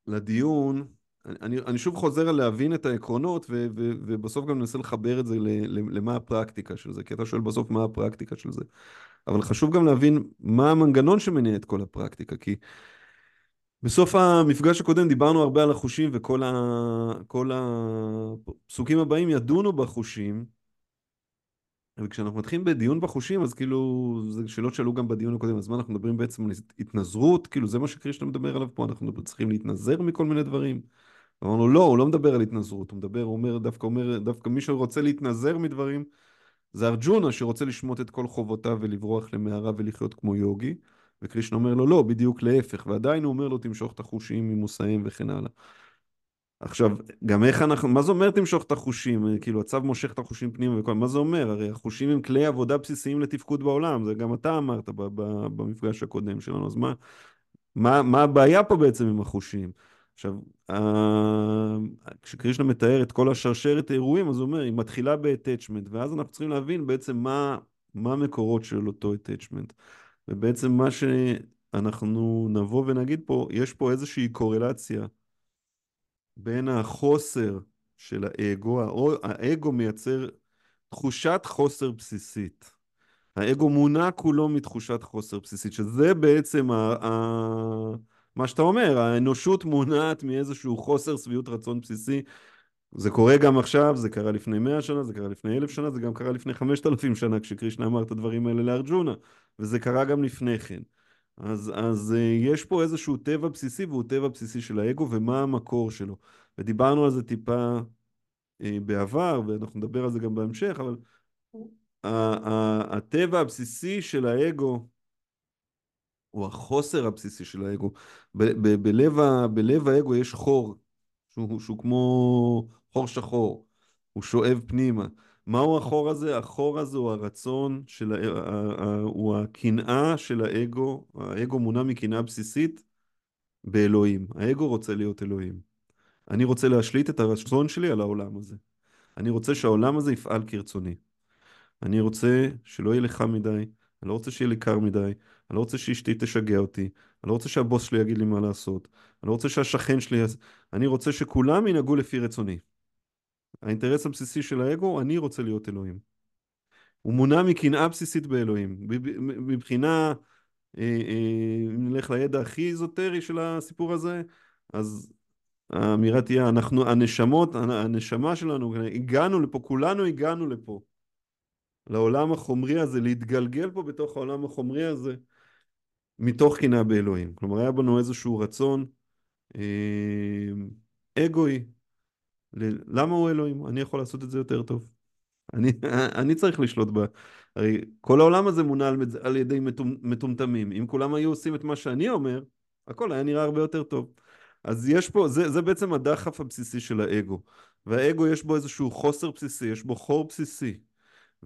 לדיון אני, אני שוב חוזר על להבין את העקרונות, ו, ו, ובסוף גם ננסה לחבר את זה ל, ל, למה הפרקטיקה של זה, כי אתה שואל בסוף מה הפרקטיקה של זה. אבל חשוב גם להבין מה המנגנון שמניע את כל הפרקטיקה, כי בסוף המפגש הקודם דיברנו הרבה על החושים, וכל ה, הפסוקים הבאים ידונו בחושים, וכשאנחנו מתחילים בדיון בחושים, אז כאילו, זה שאלות שעלו גם בדיון הקודם, אז מה אנחנו מדברים בעצם על התנזרות? כאילו, זה מה שקרישנה מדבר עליו פה, אנחנו צריכים להתנזר מכל מיני דברים. אמרנו, לא, הוא לא מדבר על התנזרות, הוא מדבר, הוא אומר, דווקא אומר, דווקא מי שרוצה להתנזר מדברים, זה ארג'ונה שרוצה לשמוט את כל חובותיו ולברוח למערה ולחיות כמו יוגי, וקרישנה אומר לו, לא, בדיוק להפך, ועדיין הוא אומר לו, תמשוך את החושים ממושאים וכן הלאה. עכשיו, גם איך אנחנו, מה זה אומר תמשוך את החושים? כאילו, הצו מושך את החושים פנימה וכל, מה זה אומר? הרי החושים הם כלי עבודה בסיסיים לתפקוד בעולם, זה גם אתה אמרת במפגש הקודם שלנו, אז מה, מה, מה הבעיה פה בעצם עם החושים? עכשיו, כשקרישנה מתאר את כל השרשרת האירועים, אז הוא אומר, היא מתחילה ב-attachment, ואז אנחנו צריכים להבין בעצם מה, מה המקורות של אותו attachment. ובעצם מה שאנחנו נבוא ונגיד פה, יש פה איזושהי קורלציה. בין החוסר של האגו, האגו מייצר תחושת חוסר בסיסית. האגו מונע כולו מתחושת חוסר בסיסית, שזה בעצם ה, ה, מה שאתה אומר, האנושות מונעת מאיזשהו חוסר שביעות רצון בסיסי. זה קורה גם עכשיו, זה קרה לפני מאה שנה, זה קרה לפני אלף שנה, זה גם קרה לפני חמשת אלפים שנה, כשקרישנה אמר את הדברים האלה לארג'ונה, וזה קרה גם לפני כן. אז, אז אה, יש פה איזשהו טבע בסיסי, והוא טבע בסיסי של האגו, ומה המקור שלו. ודיברנו על זה טיפה אה, בעבר, ואנחנו נדבר על זה גם בהמשך, אבל הטבע הבסיסי של האגו, הוא החוסר הבסיסי של האגו. בלב, בלב האגו יש חור, שהוא, שהוא כמו חור שחור, הוא שואב פנימה. מהו החור הזה? החור הזה הוא הרצון של, הוא הקנאה של האגו, האגו מונע מקנאה בסיסית באלוהים. האגו רוצה להיות אלוהים. אני רוצה להשליט את הרצון שלי על העולם הזה. אני רוצה שהעולם הזה יפעל כרצוני. אני רוצה שלא יהיה לך מדי, אני לא רוצה שיהיה לי קר מדי, אני לא רוצה שאשתי תשגע אותי, אני לא רוצה שהבוס שלי יגיד לי מה לעשות, אני לא רוצה שהשכן שלי... אני רוצה שכולם ינהגו לפי רצוני. האינטרס הבסיסי של האגו, אני רוצה להיות אלוהים. הוא מונע מקנאה בסיסית באלוהים. מבחינה, אה, אה, אם נלך לידע הכי איזוטרי של הסיפור הזה, אז האמירה תהיה, אנחנו, הנשמות, הנשמה שלנו, הגענו לפה, כולנו הגענו לפה, לעולם החומרי הזה, להתגלגל פה בתוך העולם החומרי הזה, מתוך קנאה באלוהים. כלומר, היה בנו איזשהו רצון אה, אגואי, למה הוא אלוהים? אני יכול לעשות את זה יותר טוב. אני, אני צריך לשלוט ב... הרי כל העולם הזה מונע על, על ידי מטומטמים. אם כולם היו עושים את מה שאני אומר, הכל היה נראה הרבה יותר טוב. אז יש פה, זה, זה בעצם הדחף הבסיסי של האגו. והאגו יש בו איזשהו חוסר בסיסי, יש בו חור בסיסי.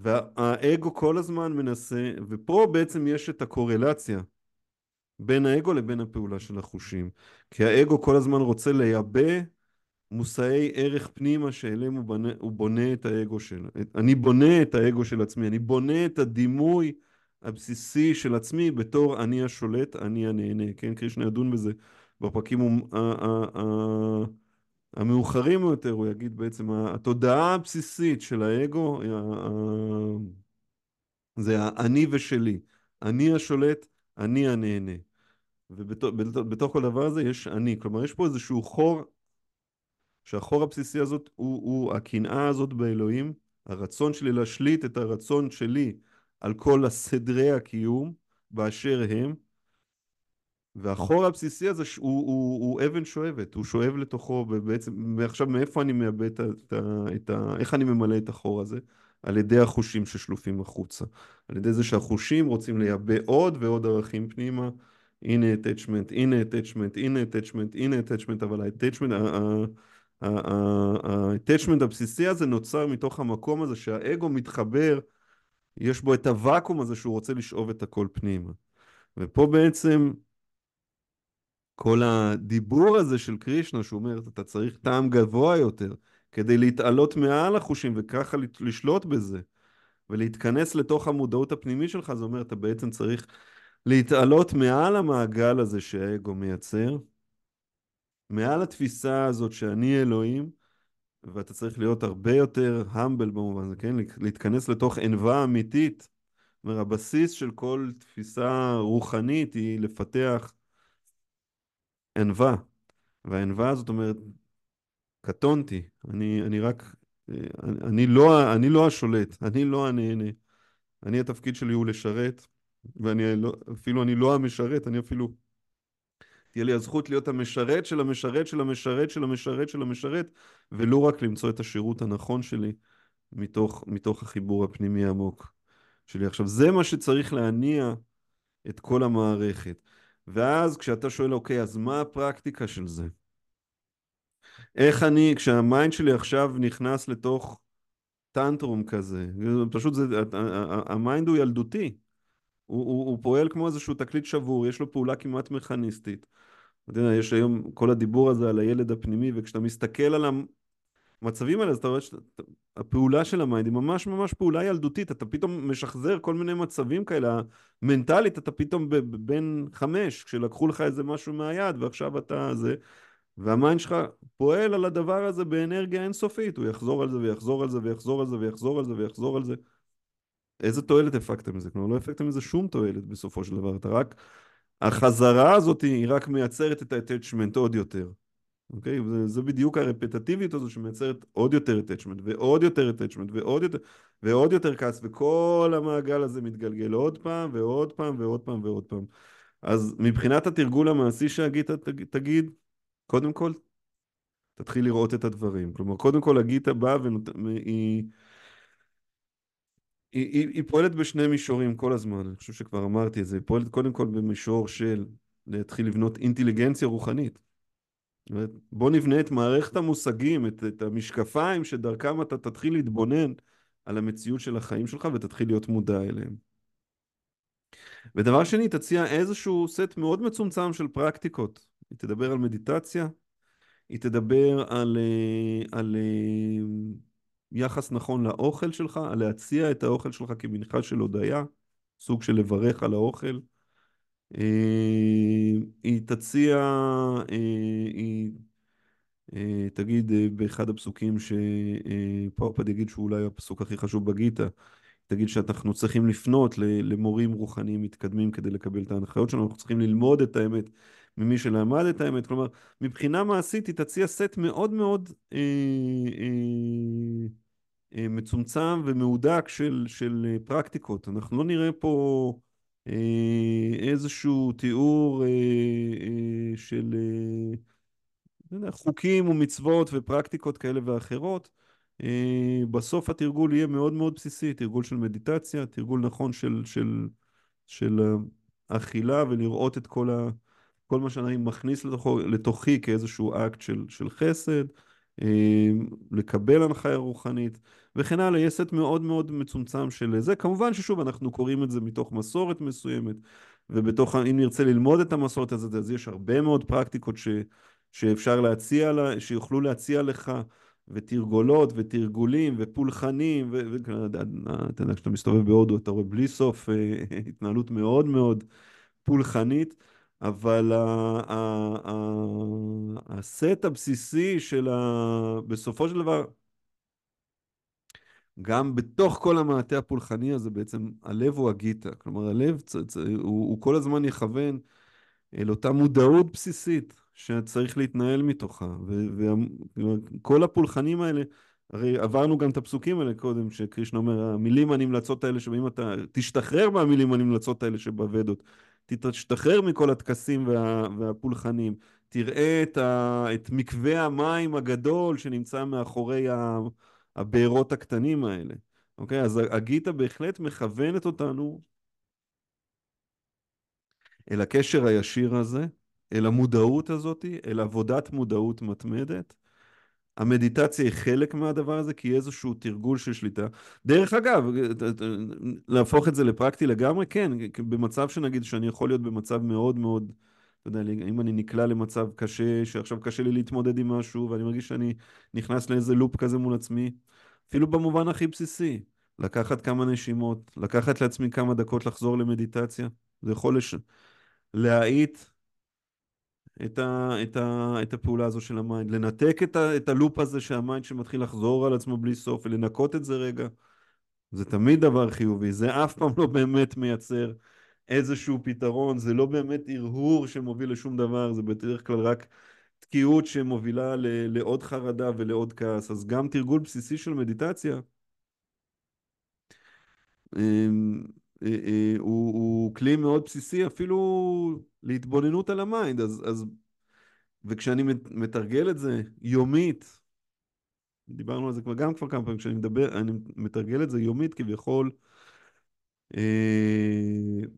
והאגו כל הזמן מנסה, ופה בעצם יש את הקורלציה בין האגו לבין הפעולה של החושים. כי האגו כל הזמן רוצה לייבא מושאי ערך פנימה שאליהם הוא בונה, הוא בונה את האגו שלו. אני בונה את האגו של עצמי, אני בונה את הדימוי הבסיסי של עצמי בתור אני השולט, אני הנהנה. כן, קרישנה ידון בזה בפרקים המאוחרים יותר, הוא יגיד בעצם, התודעה הבסיסית של האגו זה האני ושלי. אני השולט, אני הנהנה. ובתוך כל הדבר הזה יש אני. כלומר, יש פה איזשהו חור, שהחור הבסיסי הזאת הוא, הוא הקנאה הזאת באלוהים, הרצון שלי להשליט את הרצון שלי על כל הסדרי הקיום באשר הם, והחור הבסיסי הזה הוא, הוא, הוא אבן שואבת, הוא שואב לתוכו, ובעצם, ועכשיו מאיפה אני מאבד את ה, את ה... איך אני ממלא את החור הזה? על ידי החושים ששלופים החוצה. על ידי זה שהחושים רוצים לייבא עוד ועוד ערכים פנימה. הנה attachment, הנה attachment, הנה attachment, הנה attachment, אבל ה-attachment, ה-attachment הבסיסי הזה נוצר מתוך המקום הזה שהאגו מתחבר, יש בו את הוואקום הזה שהוא רוצה לשאוב את הכל פנימה. ופה בעצם כל הדיבור הזה של קרישנה, שהוא אומר, אתה צריך טעם גבוה יותר כדי להתעלות מעל החושים וככה לשלוט בזה ולהתכנס לתוך המודעות הפנימית שלך, זה אומר, אתה בעצם צריך להתעלות מעל המעגל הזה שהאגו מייצר מעל התפיסה הזאת שאני אלוהים, ואתה צריך להיות הרבה יותר humble במובן הזה, כן? להתכנס לתוך ענווה אמיתית. זאת אומרת, הבסיס של כל תפיסה רוחנית היא לפתח ענווה. והענווה הזאת אומרת, קטונתי, אני, אני רק, אני, אני, לא, אני לא השולט, אני לא הנהנה. אני, התפקיד שלי הוא לשרת, ואני לא, אפילו אני לא המשרת, אני אפילו... תהיה לי הזכות להיות המשרת של המשרת של המשרת של המשרת של המשרת, ולא רק למצוא את השירות הנכון שלי מתוך, מתוך החיבור הפנימי העמוק שלי. עכשיו, זה מה שצריך להניע את כל המערכת. ואז כשאתה שואל, אוקיי, אז מה הפרקטיקה של זה? איך אני, כשה mind שלי עכשיו נכנס לתוך tantrum כזה, פשוט זה, ה mind הוא ילדותי. הוא, הוא, הוא פועל כמו איזשהו תקליט שבור, יש לו פעולה כמעט מכניסטית. אתה יודע, יש היום כל הדיבור הזה על הילד הפנימי, וכשאתה מסתכל על המצבים האלה, אז אתה רואה שהפעולה של ה mind היא ממש ממש פעולה ילדותית, אתה פתאום משחזר כל מיני מצבים כאלה, מנטלית אתה פתאום בן חמש, כשלקחו לך איזה משהו מהיד, ועכשיו אתה זה, והמיינד שלך פועל על הדבר הזה באנרגיה אינסופית, הוא יחזור על זה ויחזור על זה ויחזור על זה ויחזור על זה ויחזור על זה. איזה תועלת הפקתם מזה? כלומר, לא הפקתם מזה שום תועלת בסופו של דבר, אתה רק... החזרה הזאת היא רק מייצרת את ה-attachment עוד יותר. אוקיי? זה, זה בדיוק הרפטטיביות הזו שמייצרת עוד יותר attachment ועוד יותר attachment ועוד יותר, ועוד יותר כעס, וכל המעגל הזה מתגלגל עוד פעם ועוד פעם ועוד פעם ועוד פעם. אז מבחינת התרגול המעשי שהגיתה תגיד, קודם כל, תתחיל לראות את הדברים. כלומר, קודם כל הגיתה באה והיא... היא, היא, היא פועלת בשני מישורים כל הזמן, אני חושב שכבר אמרתי את זה, היא פועלת קודם כל במישור של להתחיל לבנות אינטליגנציה רוחנית. בוא נבנה את מערכת המושגים, את, את המשקפיים שדרכם אתה תתחיל להתבונן על המציאות של החיים שלך ותתחיל להיות מודע אליהם. ודבר שני, תציע איזשהו סט מאוד מצומצם של פרקטיקות. היא תדבר על מדיטציה, היא תדבר על, אה, על, על אה, יחס נכון לאוכל שלך, להציע את האוכל שלך כמנחה של הודיה, סוג של לברך על האוכל. אה, היא תציע, אה, היא אה, תגיד באחד הפסוקים שפרפד יגיד שהוא אולי הפסוק הכי חשוב בגיטה, תגיד שאנחנו צריכים לפנות למורים רוחניים מתקדמים כדי לקבל את ההנחיות שלנו, אנחנו צריכים ללמוד את האמת ממי שלמד את האמת, כלומר מבחינה מעשית היא תציע סט מאוד מאוד אה, מצומצם ומהודק של, של פרקטיקות. אנחנו לא נראה פה איזשהו תיאור אה, אה, של אה, חוקים ומצוות ופרקטיקות כאלה ואחרות. אה, בסוף התרגול יהיה מאוד מאוד בסיסי, תרגול של מדיטציה, תרגול נכון של, של, של אה, אכילה ולראות את כל ה... כל מה שאני מכניס לתוכו, לתוכי כאיזשהו אקט של, של חסד, אה, לקבל הנחיה רוחנית וכן הלאה, יש סט מאוד מאוד מצומצם של זה. כמובן ששוב, אנחנו קוראים את זה מתוך מסורת מסוימת, ובתוך, אם נרצה ללמוד את המסורת הזאת, אז יש הרבה מאוד פרקטיקות ש, שאפשר להציע, לה, שיוכלו להציע לך, ותרגולות, ותרגולים, ופולחנים, ואתה יודע, כשאתה מסתובב בהודו, אתה רואה בלי סוף אה, התנהלות מאוד מאוד פולחנית. אבל הסט הבסיסי של ה... בסופו של דבר, גם בתוך כל המעטה הפולחני הזה בעצם, הלב הוא הגיטה. כלומר, הלב צ... צ... הוא, הוא כל הזמן יכוון אל אותה מודעות בסיסית שצריך להתנהל מתוכה. וכל הפולחנים האלה, הרי עברנו גם את הפסוקים האלה קודם, שקרישנה אומר, המילים הנמלצות האלה שבאים אתה, תשתחרר מהמילים הנמלצות האלה שבוודות. תשתחרר מכל הטקסים וה, והפולחנים, תראה את, ה, את מקווה המים הגדול שנמצא מאחורי הבארות הקטנים האלה. אוקיי? אז הגיטה בהחלט מכוונת אותנו אל הקשר הישיר הזה, אל המודעות הזאת, אל עבודת מודעות מתמדת. המדיטציה היא חלק מהדבר הזה, כי היא איזשהו תרגול של שליטה. דרך אגב, להפוך את זה לפרקטי לגמרי, כן, במצב שנגיד שאני יכול להיות במצב מאוד מאוד, אתה יודע, אם אני נקלע למצב קשה, שעכשיו קשה לי להתמודד עם משהו, ואני מרגיש שאני נכנס לאיזה לופ כזה מול עצמי, אפילו במובן הכי בסיסי, לקחת כמה נשימות, לקחת לעצמי כמה דקות לחזור למדיטציה, זה יכול לש... להאיט את, ה, את, ה, את הפעולה הזו של ה mind, לנתק את, ה, את ה loop הזה שה mind שמתחיל לחזור על עצמו בלי סוף ולנקות את זה רגע. זה תמיד דבר חיובי, זה אף פעם לא באמת מייצר איזשהו פתרון, זה לא באמת הרהור שמוביל לשום דבר, זה בדרך כלל רק תקיעות שמובילה ל, לעוד חרדה ולעוד כעס. אז גם תרגול בסיסי של מדיטציה אמ, אה, אה, הוא, הוא כלי מאוד בסיסי אפילו להתבוננות על ה mind, אז, אז וכשאני מתרגל את זה יומית, דיברנו על זה כבר גם כבר כמה פעמים, כשאני מדבר, אני מתרגל את זה יומית כביכול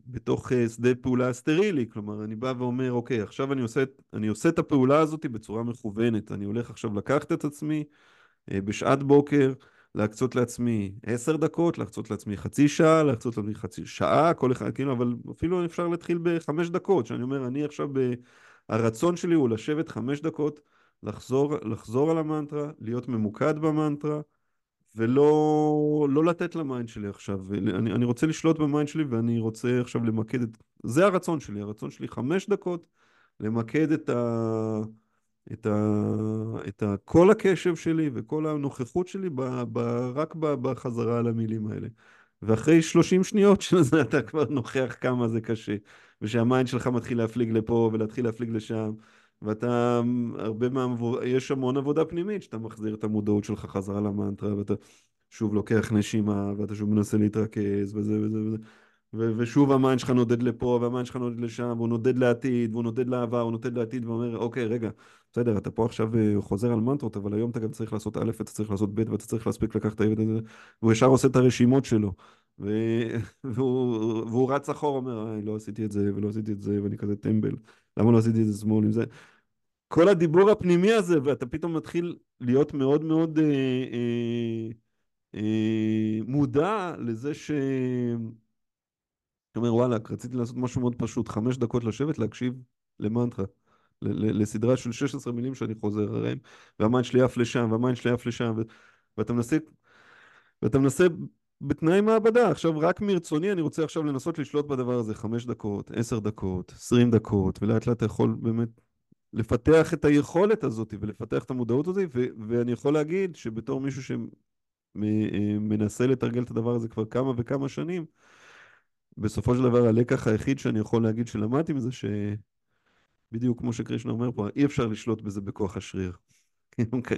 בתוך אה, שדה פעולה סטרילי, כלומר אני בא ואומר אוקיי עכשיו אני עושה, אני עושה את הפעולה הזאת בצורה מכוונת, אני הולך עכשיו לקחת את עצמי אה, בשעת בוקר, להקצות לעצמי עשר דקות, להקצות לעצמי חצי שעה, להקצות לעצמי חצי שעה, כל אחד, כאילו, אבל אפילו אפשר להתחיל בחמש דקות, שאני אומר, אני עכשיו, ב... הרצון שלי הוא לשבת חמש דקות, לחזור, לחזור על המנטרה, להיות ממוקד במנטרה, ולא לא לתת ל mind שלי עכשיו. אני, אני רוצה לשלוט ב mind שלי ואני רוצה עכשיו למקד את... זה הרצון שלי, הרצון שלי חמש דקות, למקד את ה... את, ה, את ה, כל הקשב שלי וכל הנוכחות שלי ב, ב, רק ב, בחזרה על המילים האלה. ואחרי 30 שניות של זה אתה כבר נוכח כמה זה קשה, ושה mind שלך מתחיל להפליג לפה ולהתחיל להפליג לשם, ואתה, הרבה מהעבודה, יש המון עבודה פנימית שאתה מחזיר את המודעות שלך חזרה למנטרה, ואתה שוב לוקח נשימה, ואתה שוב מנסה להתרכז, וזה וזה וזה. ו- ושוב ה mind שלך נודד לפה, וה mind שלך נודד לשם, והוא נודד לעתיד, והוא נודד לעבר, הוא נודד לעתיד, ואומר, אוקיי, רגע, בסדר, אתה פה עכשיו אה, חוזר על מנטרות, אבל היום אתה גם צריך לעשות א', אתה צריך לעשות ב', ואתה צריך להספיק לקחת את הזה, והוא ישר עושה את הרשימות שלו. ו... והוא, והוא רץ אחורה, אומר, אה, לא עשיתי את זה, ולא עשיתי את זה, ואני כזה טמבל, למה לא עשיתי את זה שמאל עם זה? כל הדיבור הפנימי הזה, ואתה פתאום מתחיל להיות מאוד מאוד אה, אה, אה, מודע לזה ש... אומר, וואלה, רציתי לעשות משהו מאוד פשוט, חמש דקות לשבת, להקשיב למנטרה, לסדרה של 16 מילים שאני חוזר עליהם, וה mind שלי עף לשם, וה mind שלי עף לשם, ו- ואתה מנסה, ואתה מנסה בתנאי מעבדה, עכשיו רק מרצוני אני רוצה עכשיו לנסות לשלוט בדבר הזה חמש דקות, עשר דקות, עשרים דקות, ולאט לאט אתה יכול באמת לפתח את היכולת הזאת ולפתח את המודעות הזאת, ו- ואני יכול להגיד שבתור מישהו שמנסה לתרגל את הדבר הזה כבר כמה וכמה שנים, בסופו של דבר הלקח היחיד שאני יכול להגיד שלמדתי מזה, שבדיוק כמו שקרישנה אומר פה, אי אפשר לשלוט בזה בכוח השריר.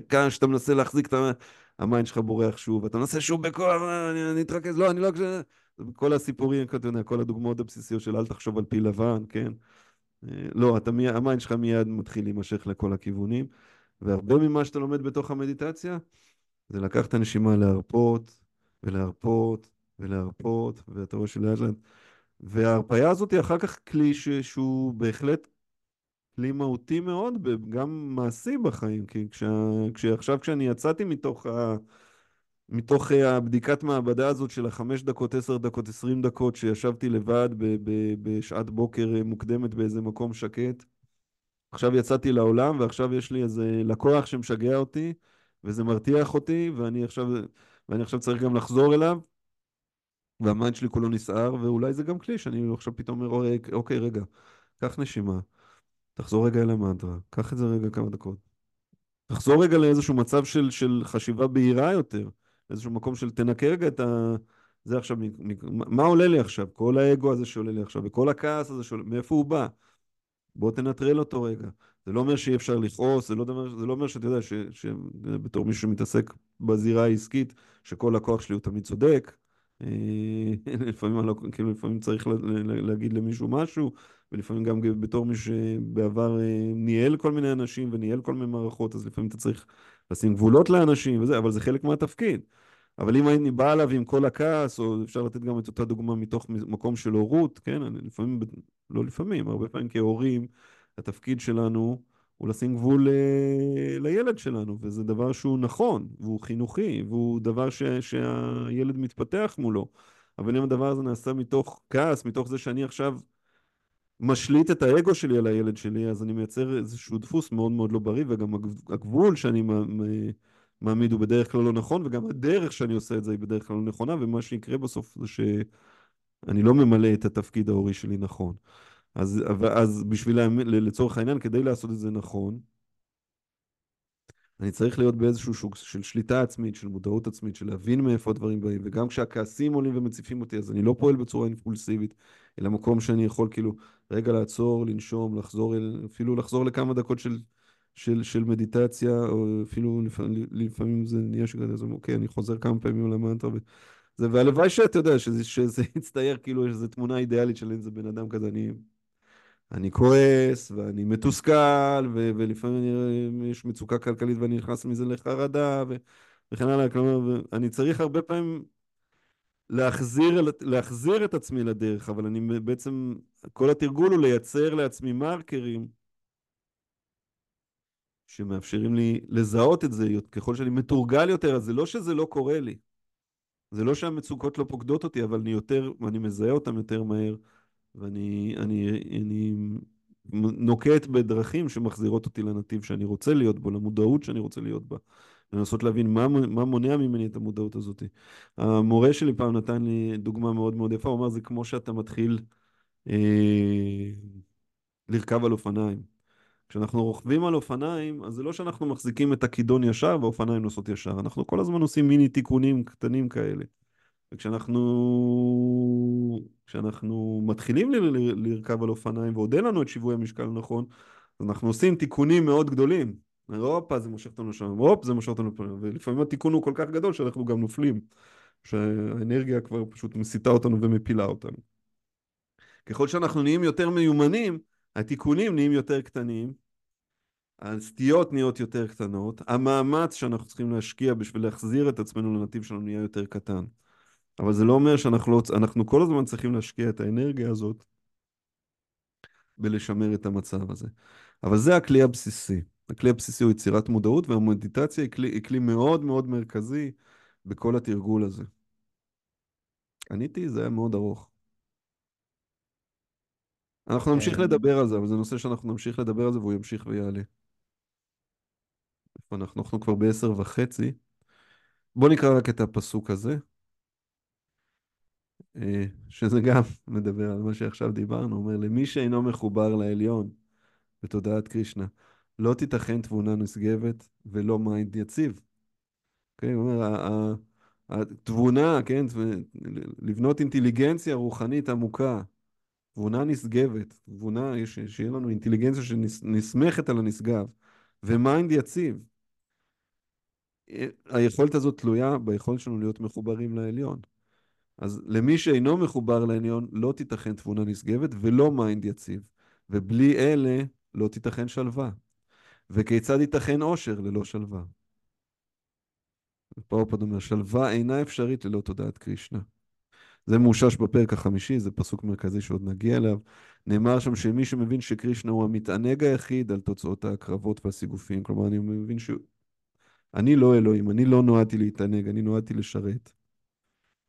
כמה שאתה מנסה להחזיק את ה mind שלך בורח שוב, אתה מנסה שוב בכוח, אני, אני אתרכז, לא, אני לא... כל הסיפורים, אתה יודע, כל הדוגמאות הבסיסיות של אל תחשוב על פיל לבן, כן? אה, לא, אתה, ה mind שלך מיד מתחיל להימשך לכל הכיוונים, והרבה ממה שאתה לומד בתוך המדיטציה, זה לקחת את הנשימה להרפות, ולהרפות, ולהרפות, ואתה רואה שלאט לאט... וההרפאיה הזאת היא אחר כך כלי ש... שהוא בהחלט כלי מהותי מאוד, גם מעשי בחיים, כי כש... כשעכשיו כשאני יצאתי מתוך, ה... מתוך הבדיקת מעבדה הזאת של החמש דקות, עשר דקות, עשרים דקות, שישבתי לבד ב... ב... בשעת בוקר מוקדמת באיזה מקום שקט, עכשיו יצאתי לעולם ועכשיו יש לי איזה לקוח שמשגע אותי וזה מרתיח אותי ואני עכשיו, ואני עכשיו צריך גם לחזור אליו וה mind שלי כולו נסער, ואולי זה גם כלי שאני עכשיו פתאום אומר, אוקיי, רגע, קח נשימה, תחזור רגע אל המנטרה, קח את זה רגע כמה דקות. תחזור רגע לאיזשהו מצב של, של חשיבה בהירה יותר, איזשהו מקום של תנקה רגע את ה... זה עכשיו, מה עולה לי עכשיו? כל האגו הזה שעולה לי עכשיו, וכל הכעס הזה שעולה, מאיפה הוא בא? בוא תנטרל אותו רגע. זה לא אומר שאי אפשר לכעוס, זה, לא זה לא אומר שאתה יודע, שבתור מישהו שמתעסק בזירה העסקית, שכל הכוח שלי הוא תמיד צודק, לפעמים, לא, כאילו, לפעמים צריך להגיד למישהו משהו, ולפעמים גם בתור מישהו שבעבר אה, ניהל כל מיני אנשים וניהל כל מיני מערכות, אז לפעמים אתה צריך לשים גבולות לאנשים וזה, אבל זה חלק מהתפקיד. אבל אם אני בא אליו עם כל הכעס, או אפשר לתת גם את אותה דוגמה מתוך מקום של הורות, כן, אני לפעמים, לא לפעמים, הרבה פעמים כהורים, התפקיד שלנו הוא לשים גבול אה, לילד שלנו, וזה דבר שהוא נכון, והוא חינוכי, והוא דבר ש, שהילד מתפתח מולו. אבל אם הדבר הזה נעשה מתוך כעס, מתוך זה שאני עכשיו משליט את האגו שלי על הילד שלי, אז אני מייצר איזשהו דפוס מאוד מאוד לא בריא, וגם הגבול שאני מעמיד הוא בדרך כלל לא נכון, וגם הדרך שאני עושה את זה היא בדרך כלל לא נכונה, ומה שיקרה בסוף זה שאני לא ממלא את התפקיד ההורי שלי נכון. אז, אז בשביל, לצורך העניין, כדי לעשות את זה נכון, אני צריך להיות באיזשהו שוק של שליטה עצמית, של מודעות עצמית, של להבין מאיפה הדברים באים, וגם כשהכעסים עולים ומציפים אותי, אז אני לא פועל בצורה אינפולסיבית, אלא מקום שאני יכול כאילו רגע לעצור, לנשום, לחזור, אפילו לחזור לכמה דקות של, של, של מדיטציה, או אפילו לפעמים, לפעמים זה נהיה שכזה, אז אוקיי, אני חוזר כמה פעמים למנטרה, וזה, והלוואי שאתה יודע, שזה, שזה יצטייר כאילו איזו תמונה אידיאלית של איזה בן אדם כזה, אני אני כועס, ואני מתוסכל, ו- ולפעמים יש מצוקה כלכלית ואני נכנס מזה לחרדה, ו- וכן הלאה. כלומר, אני צריך הרבה פעמים להחזיר, להחזיר את עצמי לדרך, אבל אני בעצם, כל התרגול הוא לייצר לעצמי מרקרים שמאפשרים לי לזהות את זה ככל שאני מתורגל יותר, אז זה לא שזה לא קורה לי. זה לא שהמצוקות לא פוקדות אותי, אבל אני יותר, אני מזהה אותן יותר מהר. ואני אני, אני נוקט בדרכים שמחזירות אותי לנתיב שאני רוצה להיות בו, למודעות שאני רוצה להיות בה. לנסות להבין מה, מה מונע ממני את המודעות הזאת. המורה שלי פעם נתן לי דוגמה מאוד מאוד יפה, הוא אמר, זה כמו שאתה מתחיל אה, לרכב על אופניים. כשאנחנו רוכבים על אופניים, אז זה לא שאנחנו מחזיקים את הכידון ישר והאופניים נוסעות ישר, אנחנו כל הזמן עושים מיני תיקונים קטנים כאלה. וכשאנחנו כשאנחנו מתחילים ל- ל- לרכב על אופניים ועוד אין לנו את שיווי המשקל הנכון, אנחנו עושים תיקונים מאוד גדולים. הופה, זה מושך אותנו שם, הופ, זה מושך אותנו פה, ולפעמים התיקון הוא כל כך גדול שאנחנו גם נופלים, שהאנרגיה כבר פשוט מסיטה אותנו ומפילה אותנו. ככל שאנחנו נהיים יותר מיומנים, התיקונים נהיים יותר קטנים, הסטיות נהיות יותר קטנות, המאמץ שאנחנו צריכים להשקיע בשביל להחזיר את עצמנו לנתיב שלנו נהיה יותר קטן. אבל זה לא אומר שאנחנו לא, אנחנו כל הזמן צריכים להשקיע את האנרגיה הזאת בלשמר את המצב הזה. אבל זה הכלי הבסיסי. הכלי הבסיסי הוא יצירת מודעות, והמדיטציה היא כלי, היא כלי מאוד מאוד מרכזי בכל התרגול הזה. עניתי, זה היה מאוד ארוך. אנחנו נמשיך כן. לדבר על זה, אבל זה נושא שאנחנו נמשיך לדבר על זה והוא ימשיך ויעלה. אנחנו? אנחנו כבר בעשר וחצי. בואו נקרא רק את הפסוק הזה. אה, שזה גם מדבר על מה שעכשיו דיברנו, אומר למי שאינו מחובר לעליון בתודעת קרישנה, לא תיתכן תבונה נשגבת ולא mind יציב. כן, הוא אומר, התבונה, כן, לבנות אינטליגנציה רוחנית עמוקה, תבונה נשגבת, תבונה, שיהיה לנו אינטליגנציה שנסמכת על הנשגב, ו mind יציב. אה, היכולת הזאת תלויה ביכולת שלנו להיות מחוברים לעליון. אז למי שאינו מחובר לעליון לא תיתכן תבונה נשגבת ולא mind יציב, ובלי אלה לא תיתכן שלווה. וכיצד ייתכן עושר ללא שלווה? עוד אומר, שלווה אינה אפשרית ללא תודעת קרישנה. זה מאושש בפרק החמישי, זה פסוק מרכזי שעוד נגיע אליו. נאמר שם שמי שמבין שקרישנה הוא המתענג היחיד על תוצאות הקרבות והסיגופים, כלומר אני מבין שאני לא אלוהים, אני לא נועדתי להתענג, אני נועדתי לשרת.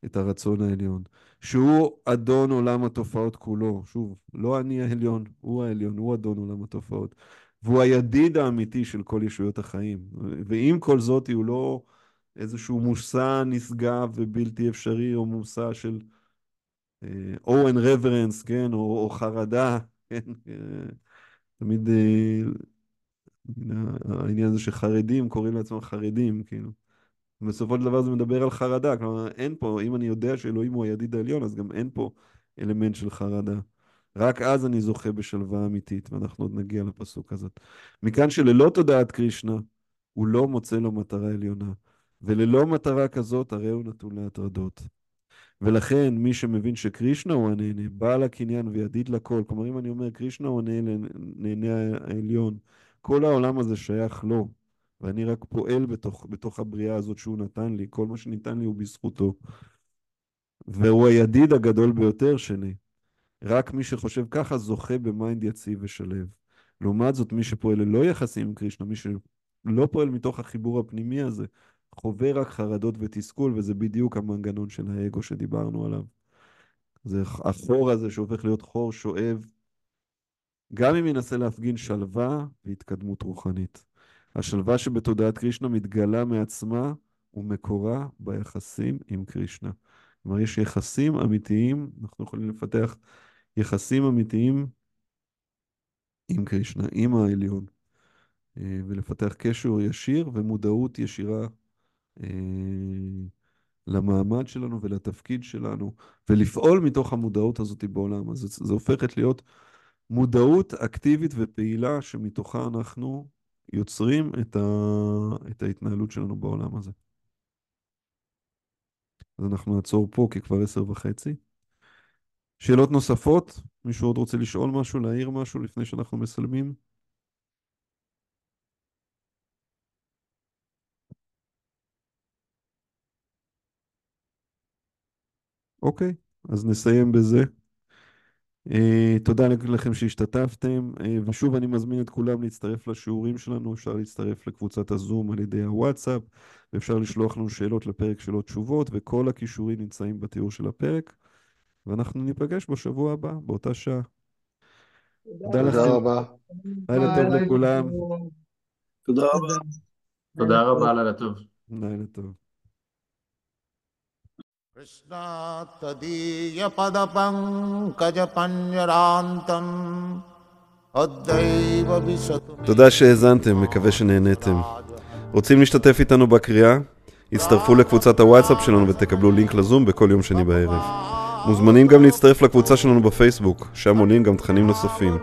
את הרצון העליון, שהוא אדון עולם התופעות כולו. שוב, לא אני העליון, הוא העליון, הוא אדון עולם התופעות. והוא הידיד האמיתי של כל ישויות החיים. ועם כל זאת הוא לא איזשהו מושא נשגב ובלתי אפשרי, או מושא של או אין רברנס, כן, או, או חרדה, כן, תמיד אה, העניין הזה שחרדים קוראים לעצמם חרדים, כאילו. בסופו של דבר זה מדבר על חרדה, כלומר אין פה, אם אני יודע שאלוהים הוא הידיד העליון, אז גם אין פה אלמנט של חרדה. רק אז אני זוכה בשלווה אמיתית, ואנחנו עוד נגיע לפסוק הזאת. מכאן שללא תודעת קרישנה, הוא לא מוצא לו מטרה עליונה, וללא מטרה כזאת, הרי הוא נתון להטרדות. ולכן, מי שמבין שקרישנה הוא הנהנה, בעל הקניין וידיד לכל, כלומר, אם אני אומר קרישנה הוא הנהנה העליון, כל העולם הזה שייך לו. ואני רק פועל בתוך, בתוך הבריאה הזאת שהוא נתן לי, כל מה שניתן לי הוא בזכותו. והוא הידיד הגדול ביותר שלי. רק מי שחושב ככה זוכה ב mind יציב ושלו. לעומת זאת, מי שפועל ללא יחסים עם קרישנה, מי שלא פועל מתוך החיבור הפנימי הזה, חווה רק חרדות ותסכול, וזה בדיוק המנגנון של האגו שדיברנו עליו. זה החור הזה שהופך להיות חור שואב, גם אם ינסה להפגין שלווה והתקדמות רוחנית. השלווה שבתודעת קרישנה מתגלה מעצמה ומקורה ביחסים עם קרישנה. כלומר, יש יחסים אמיתיים, אנחנו יכולים לפתח יחסים אמיתיים עם קרישנה, עם העליון, אה, ולפתח קשר ישיר ומודעות ישירה אה, למעמד שלנו ולתפקיד שלנו, ולפעול מתוך המודעות הזאת בעולם. אז זה, זה הופכת להיות מודעות אקטיבית ופעילה שמתוכה אנחנו יוצרים את, ה, את ההתנהלות שלנו בעולם הזה. אז אנחנו נעצור פה, כי כבר עשר וחצי. שאלות נוספות? מישהו עוד רוצה לשאול משהו, להעיר משהו לפני שאנחנו מסלמים? אוקיי, אז נסיים בזה. Uh, תודה לכם שהשתתפתם, uh, ושוב אני מזמין את כולם להצטרף לשיעורים שלנו, אפשר להצטרף לקבוצת הזום על ידי הוואטסאפ, ואפשר לשלוח לנו שאלות לפרק שאלות תשובות, וכל הכישורים נמצאים בתיאור של הפרק, ואנחנו ניפגש בשבוע הבא, באותה שעה. תודה לכם. תודה רבה. לילה טוב לכולם. תודה רבה. תודה רבה, לילה טוב. לילה טוב. कृष्णा तदीयपदपङ्कजपञ्जरान्तम् अद्यैव विशतु मे תודה שהאזנתם, מקווה שנהניתם. רוצים להשתתף איתנו בקריאה? הצטרפו לקבוצת הוואטסאפ שלנו ותקבלו לינק לזום בכל יום שני בערב. מוזמנים גם להצטרף לקבוצה שלנו בפייסבוק, שם עולים גם תכנים נוספים.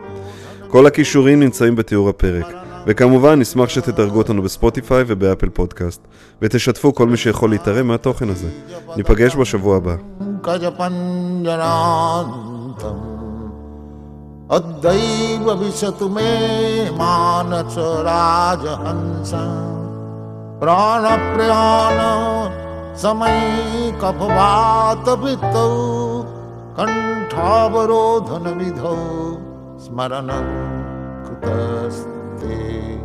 כל הכישורים נמצאים בתיאור הפרק. וכמובן, נשמח שתדרגו אותנו בספוטיפיי ובאפל פודקאסט, ותשתפו כל מי שיכול להתערם מהתוכן הזה. ניפגש בשבוע הבא. पङ्कजपञ्जरान्तम् अद्यैव विशतु मे मानस राजहंस प्राणप्रयाण समैकपवातवृत्तौ कण्ठावरोधनविधौ स्मरणं कृतस्ते thee.